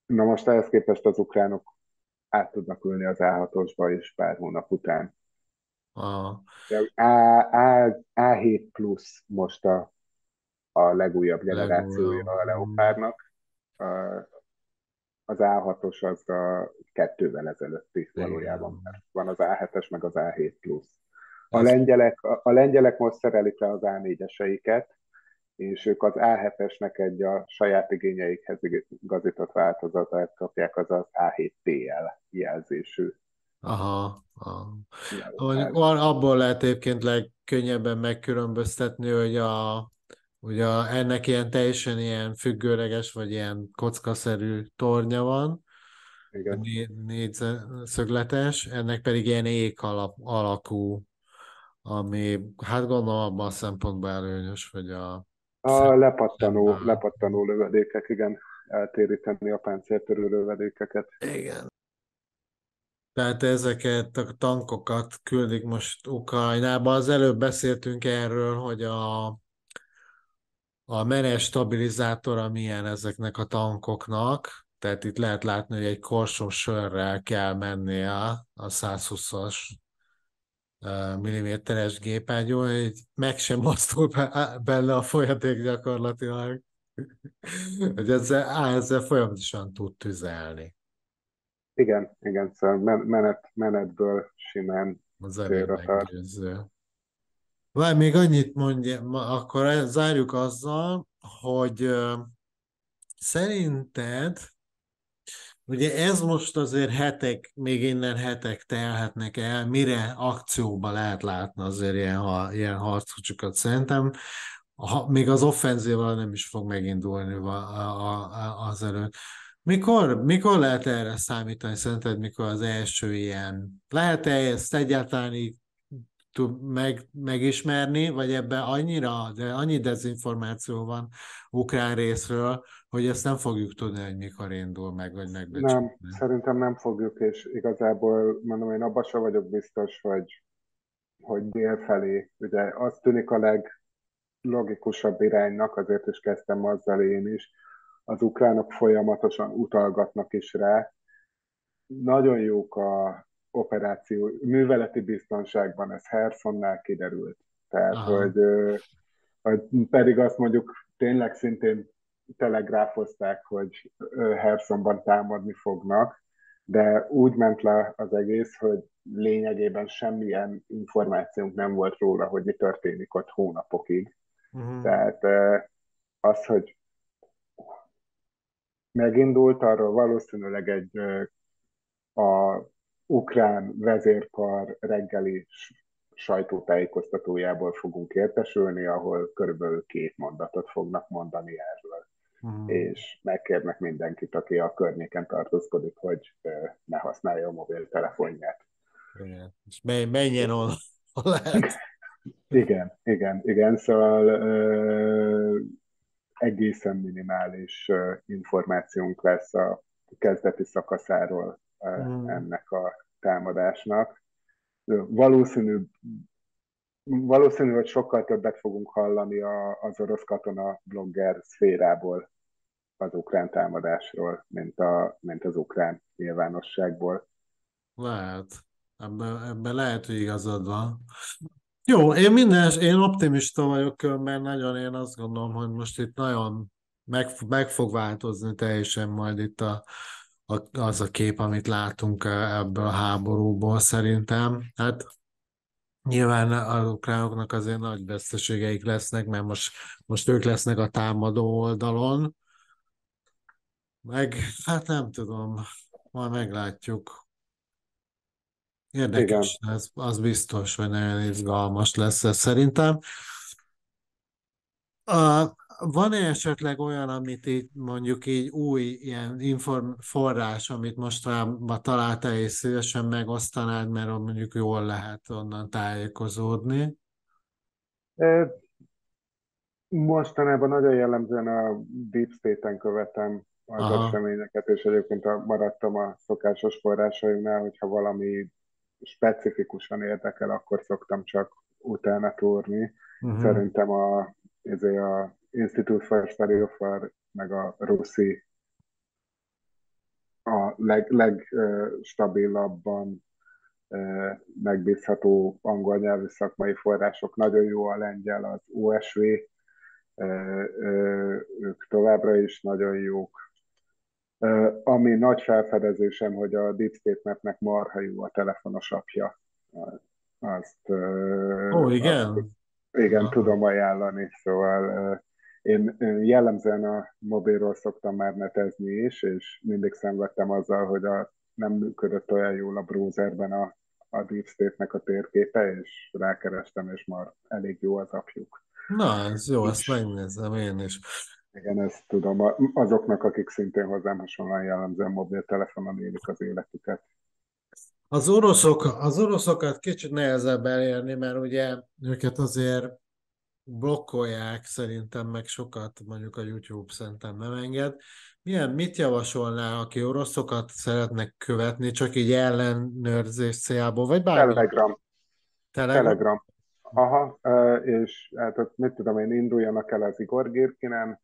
Na most ehhez képest az ukránok át tudnak ülni az A6-osba is pár hónap után. Uh. A, A, A7 plusz most a, a legújabb generációja a Leopardnak. Az A6-os az a kettővel ezelőtti valójában, mert van az A7-es, meg az A7 plusz. A lengyelek, a, a lengyelek most szerelik le az A4-eseiket, és ők az A7-esnek egy a saját igényeikhez igazított változatát kapják, az az A7TL jelzésű. Aha. aha. Abból lehet egyébként legkönnyebben megkülönböztetni, hogy a, ugye ennek ilyen teljesen ilyen függőleges, vagy ilyen kockaszerű tornya van, Igen. négyszögletes, ennek pedig ilyen ék alap, alakú, ami hát gondolom abban a szempontból előnyös, hogy a a lepattanó, lepattanó lövedékek, igen, eltéríteni a páncéltörő lövedékeket. Igen. Tehát ezeket a tankokat küldik most Ukrajnába. Az előbb beszéltünk erről, hogy a, a menes stabilizátora milyen ezeknek a tankoknak. Tehát itt lehet látni, hogy egy korsós sörrel kell mennie a 120-as milliméteres gépágyú, hogy meg sem mozdul be, bele a folyaték gyakorlatilag. hogy ezzel, ezzel folyamatosan tud tüzelni. Igen, igen, szóval menet, menetből simán Az elég Várj, még annyit mondja, akkor zárjuk azzal, hogy szerinted Ugye ez most azért hetek, még innen hetek telhetnek el, mire akcióba lehet látni azért ilyen, ilyen harcocsokat. Szerintem ha, még az offenzíval nem is fog megindulni a, az előtt. Mikor, mikor lehet erre számítani, szerinted, mikor az első ilyen? Lehet-e ezt egyáltalán így meg, megismerni, vagy ebben annyira, de annyi dezinformáció van ukrán részről, hogy ezt nem fogjuk tudni, hogy mikor indul meg, vagy megbecsülni. Nem, szerintem nem fogjuk, és igazából mondom, én abban sem vagyok biztos, hogy, hogy dél felé. Ugye az tűnik a leglogikusabb iránynak, azért is kezdtem azzal én is, az ukránok folyamatosan utalgatnak is rá. Nagyon jók a operáció, műveleti biztonságban, ez Hersonnál kiderült. Tehát, hogy, hogy pedig azt mondjuk tényleg szintén telegráfozták, hogy Hersonban támadni fognak, de úgy ment le az egész, hogy lényegében semmilyen információnk nem volt róla, hogy mi történik ott hónapokig. Uh-huh. Tehát az, hogy megindult, arról valószínűleg egy a ukrán vezérkar reggeli sajtótájékoztatójából fogunk értesülni, ahol körülbelül két mondatot fognak mondani erről. Mm. És megkérnek mindenkit, aki a környéken tartózkodik, hogy ne használja a mobiltelefonját. Igen. És menjen onnan, lehet. igen, igen, igen, szóval ö, egészen minimális ö, információnk lesz a kezdeti szakaszáról mm. ennek a támadásnak. Valószínű, valószínű, hogy sokkal többet fogunk hallani a, az orosz katona blogger szférából az ukrán támadásról, mint, a, mint az ukrán nyilvánosságból. Lehet. Ebben, ebben lehet, hogy igazad van. Jó, én minden, én optimista vagyok, mert nagyon én azt gondolom, hogy most itt nagyon meg, meg fog változni teljesen majd itt a, az a kép, amit látunk e, ebből a háborúból szerintem. Hát nyilván az ukránoknak azért nagy veszteségeik lesznek, mert most, most ők lesznek a támadó oldalon. Meg, hát nem tudom, majd meglátjuk. Érdekes, ez, az biztos, hogy nagyon izgalmas lesz ez szerintem. A, van-e esetleg olyan, amit itt mondjuk így új ilyen inform forrás, amit most ma találtál és szívesen megosztanád, mert mondjuk jól lehet onnan tájékozódni? Mostanában nagyon jellemzően a Deep State-en követem az Aha. eseményeket, és egyébként a, maradtam a szokásos forrásaimnál, hogyha valami specifikusan érdekel, akkor szoktam csak utána túrni. Uh-huh. Szerintem a, ez a Institute for Study of War, meg a Russi a leg, legstabilabban uh, megbízható angol nyelvű szakmai források. Nagyon jó a lengyel, az OSV, uh, uh, ők továbbra is nagyon jók. Ami nagy felfedezésem, hogy a Deep State Mapnek marha jó a telefonos apja. Azt, Ó, igen? Azt, igen, Aha. tudom ajánlani, szóval én jellemzően a mobilról szoktam már netezni is, és mindig szenvedtem azzal, hogy a, nem működött olyan jól a browserben a, a Deep State-nek a térképe, és rákerestem, és már elég jó az apjuk. Na, ez jó, ezt megnézem én is. Igen, ezt tudom. Azoknak, akik szintén hozzám hasonlóan jellemzően mobiltelefonon élik az életüket. Az, oroszok, az oroszokat kicsit nehezebb elérni, mert ugye őket azért blokkolják szerintem meg sokat, mondjuk a YouTube szerintem nem enged. Milyen, mit javasolnál, aki oroszokat szeretnek követni, csak így ellenőrzés céljából, vagy bármi? Telegram. Telegram. Telegram. Aha, és hát mit tudom én, induljanak el az Igor Girkinen,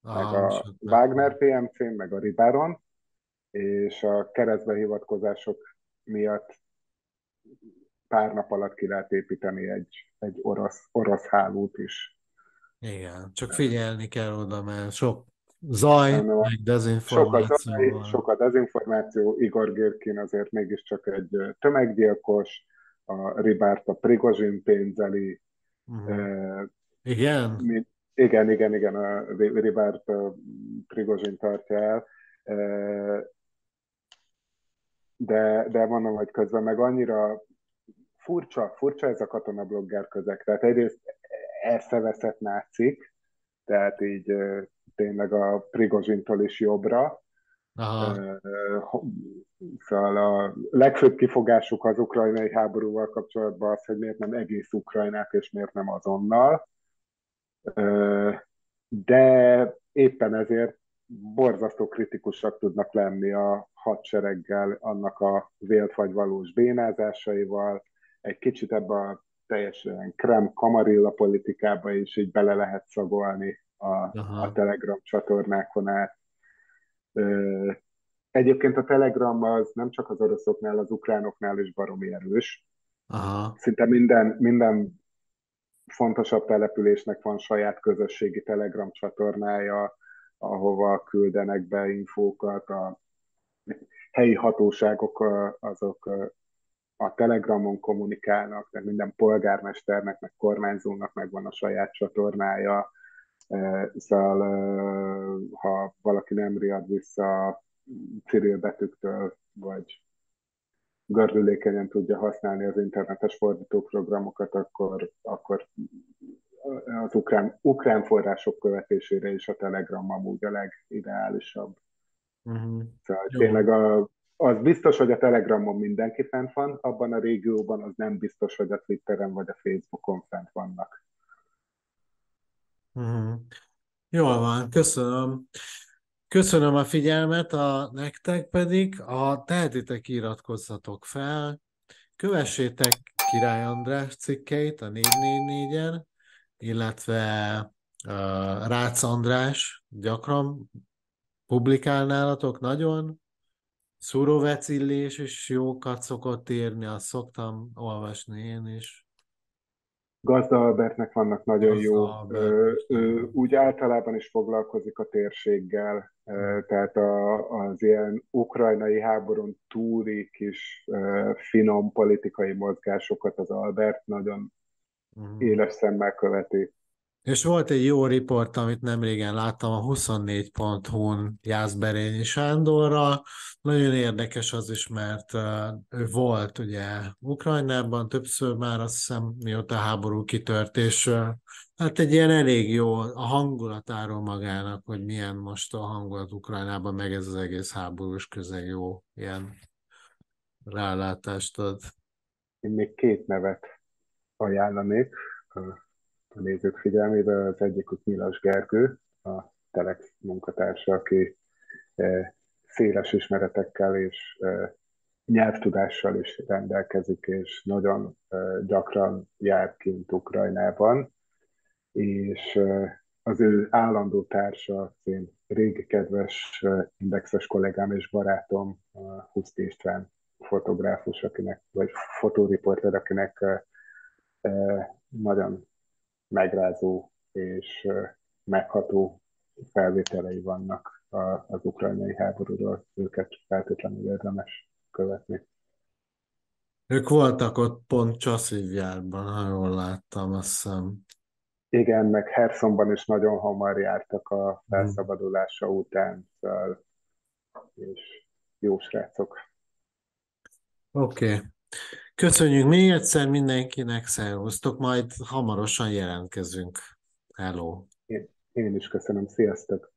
meg a Wagner PMC-n, meg a Ribáron, és a keresztbe hivatkozások miatt pár nap alatt ki lehet építeni egy, egy orosz, orosz hálót is. Igen, csak figyelni kell oda, mert sok zaj, meg dezinformáció. Sok a, zaj, sok a dezinformáció, Igor Girkin azért mégiscsak egy tömeggyilkos, a Ribárt a Prigozsin pénzeli. Uh-huh. Eh, igen? Mint, igen, igen, igen, a Ribárt a Prigozsin tartja el. Eh, de, de mondom, hogy közben meg annyira furcsa, furcsa ez a katonablogger közeg. Tehát egyrészt elszeveszett nácik, tehát így tényleg a Prigozsintól is jobbra. Aha. Szóval a legfőbb kifogásuk az ukrajnai háborúval kapcsolatban az, hogy miért nem egész Ukrajnát, és miért nem azonnal. De éppen ezért borzasztó kritikusak tudnak lenni a hadsereggel, annak a vélt vagy valós bénázásaival, egy kicsit ebbe a teljesen krem kamarilla politikába is így bele lehet szagolni a, a Telegram csatornákon át. Ö, egyébként a Telegram az nem csak az oroszoknál, az ukránoknál is baromi erős. Aha. Szinte minden, minden fontosabb településnek van saját közösségi Telegram csatornája, ahova küldenek be infókat, a helyi hatóságok azok a Telegramon kommunikálnak, tehát minden polgármesternek, meg kormányzónak megvan a saját csatornája, szóval ha valaki nem riad vissza Cyril betűktől, vagy gördülékenyen tudja használni az internetes fordítóprogramokat, akkor, akkor az ukrán, ukrán források követésére is a Telegram amúgy a legideálisabb. Uh-huh. Szóval Jó. tényleg a, az biztos, hogy a Telegramon mindenki fent van, abban a régióban az nem biztos, hogy a Twitteren vagy a Facebookon fent vannak. Uh-huh. Jól van, köszönöm. Köszönöm a figyelmet, a nektek pedig, a tehetitek iratkozzatok fel, kövessétek Király András cikkeit a 444-en, illetve uh, Rácz András gyakran publikál nálatok nagyon, Szúróvecillés is jókat szokott írni, azt szoktam olvasni én is. Gazda Albertnek vannak nagyon Gazda jó, Albert, ő, ő úgy általában is foglalkozik a térséggel, tehát a, az ilyen ukrajnai háborún túli kis finom politikai mozgásokat az Albert nagyon hmm. éles szemmel követi. És volt egy jó riport, amit nem régen láttam a 24.hu-n Jászberényi Sándorra. Nagyon érdekes az is, mert ő volt ugye Ukrajnában többször már azt hiszem, mióta a háború kitört, és Hát egy ilyen elég jó a hangulatáról magának, hogy milyen most a hangulat Ukrajnában, meg ez az egész háborús közeg jó ilyen rálátást ad. Én még két nevet ajánlanék a nézők figyelmébe. Az egyik Milas Gergő, a Telex munkatársa, aki e, széles ismeretekkel és e, nyelvtudással is rendelkezik, és nagyon e, gyakran jár kint Ukrajnában, és az ő állandó társa, az én régi kedves indexes kollégám és barátom, Huszt István fotográfus, akinek, vagy fotóriporter, akinek nagyon megrázó és megható felvételei vannak az ukrajnai háborúról, őket feltétlenül érdemes követni. Ők voltak ott pont Csaszívjárban, ha jól láttam, azt hiszem. Igen, meg Hersonban is nagyon hamar jártak a hmm. felszabadulása után, és jó srácok. Oké. Okay. Köszönjük még egyszer mindenkinek, szervusztok, majd hamarosan jelentkezünk. Hello! Én, is köszönöm, sziasztok!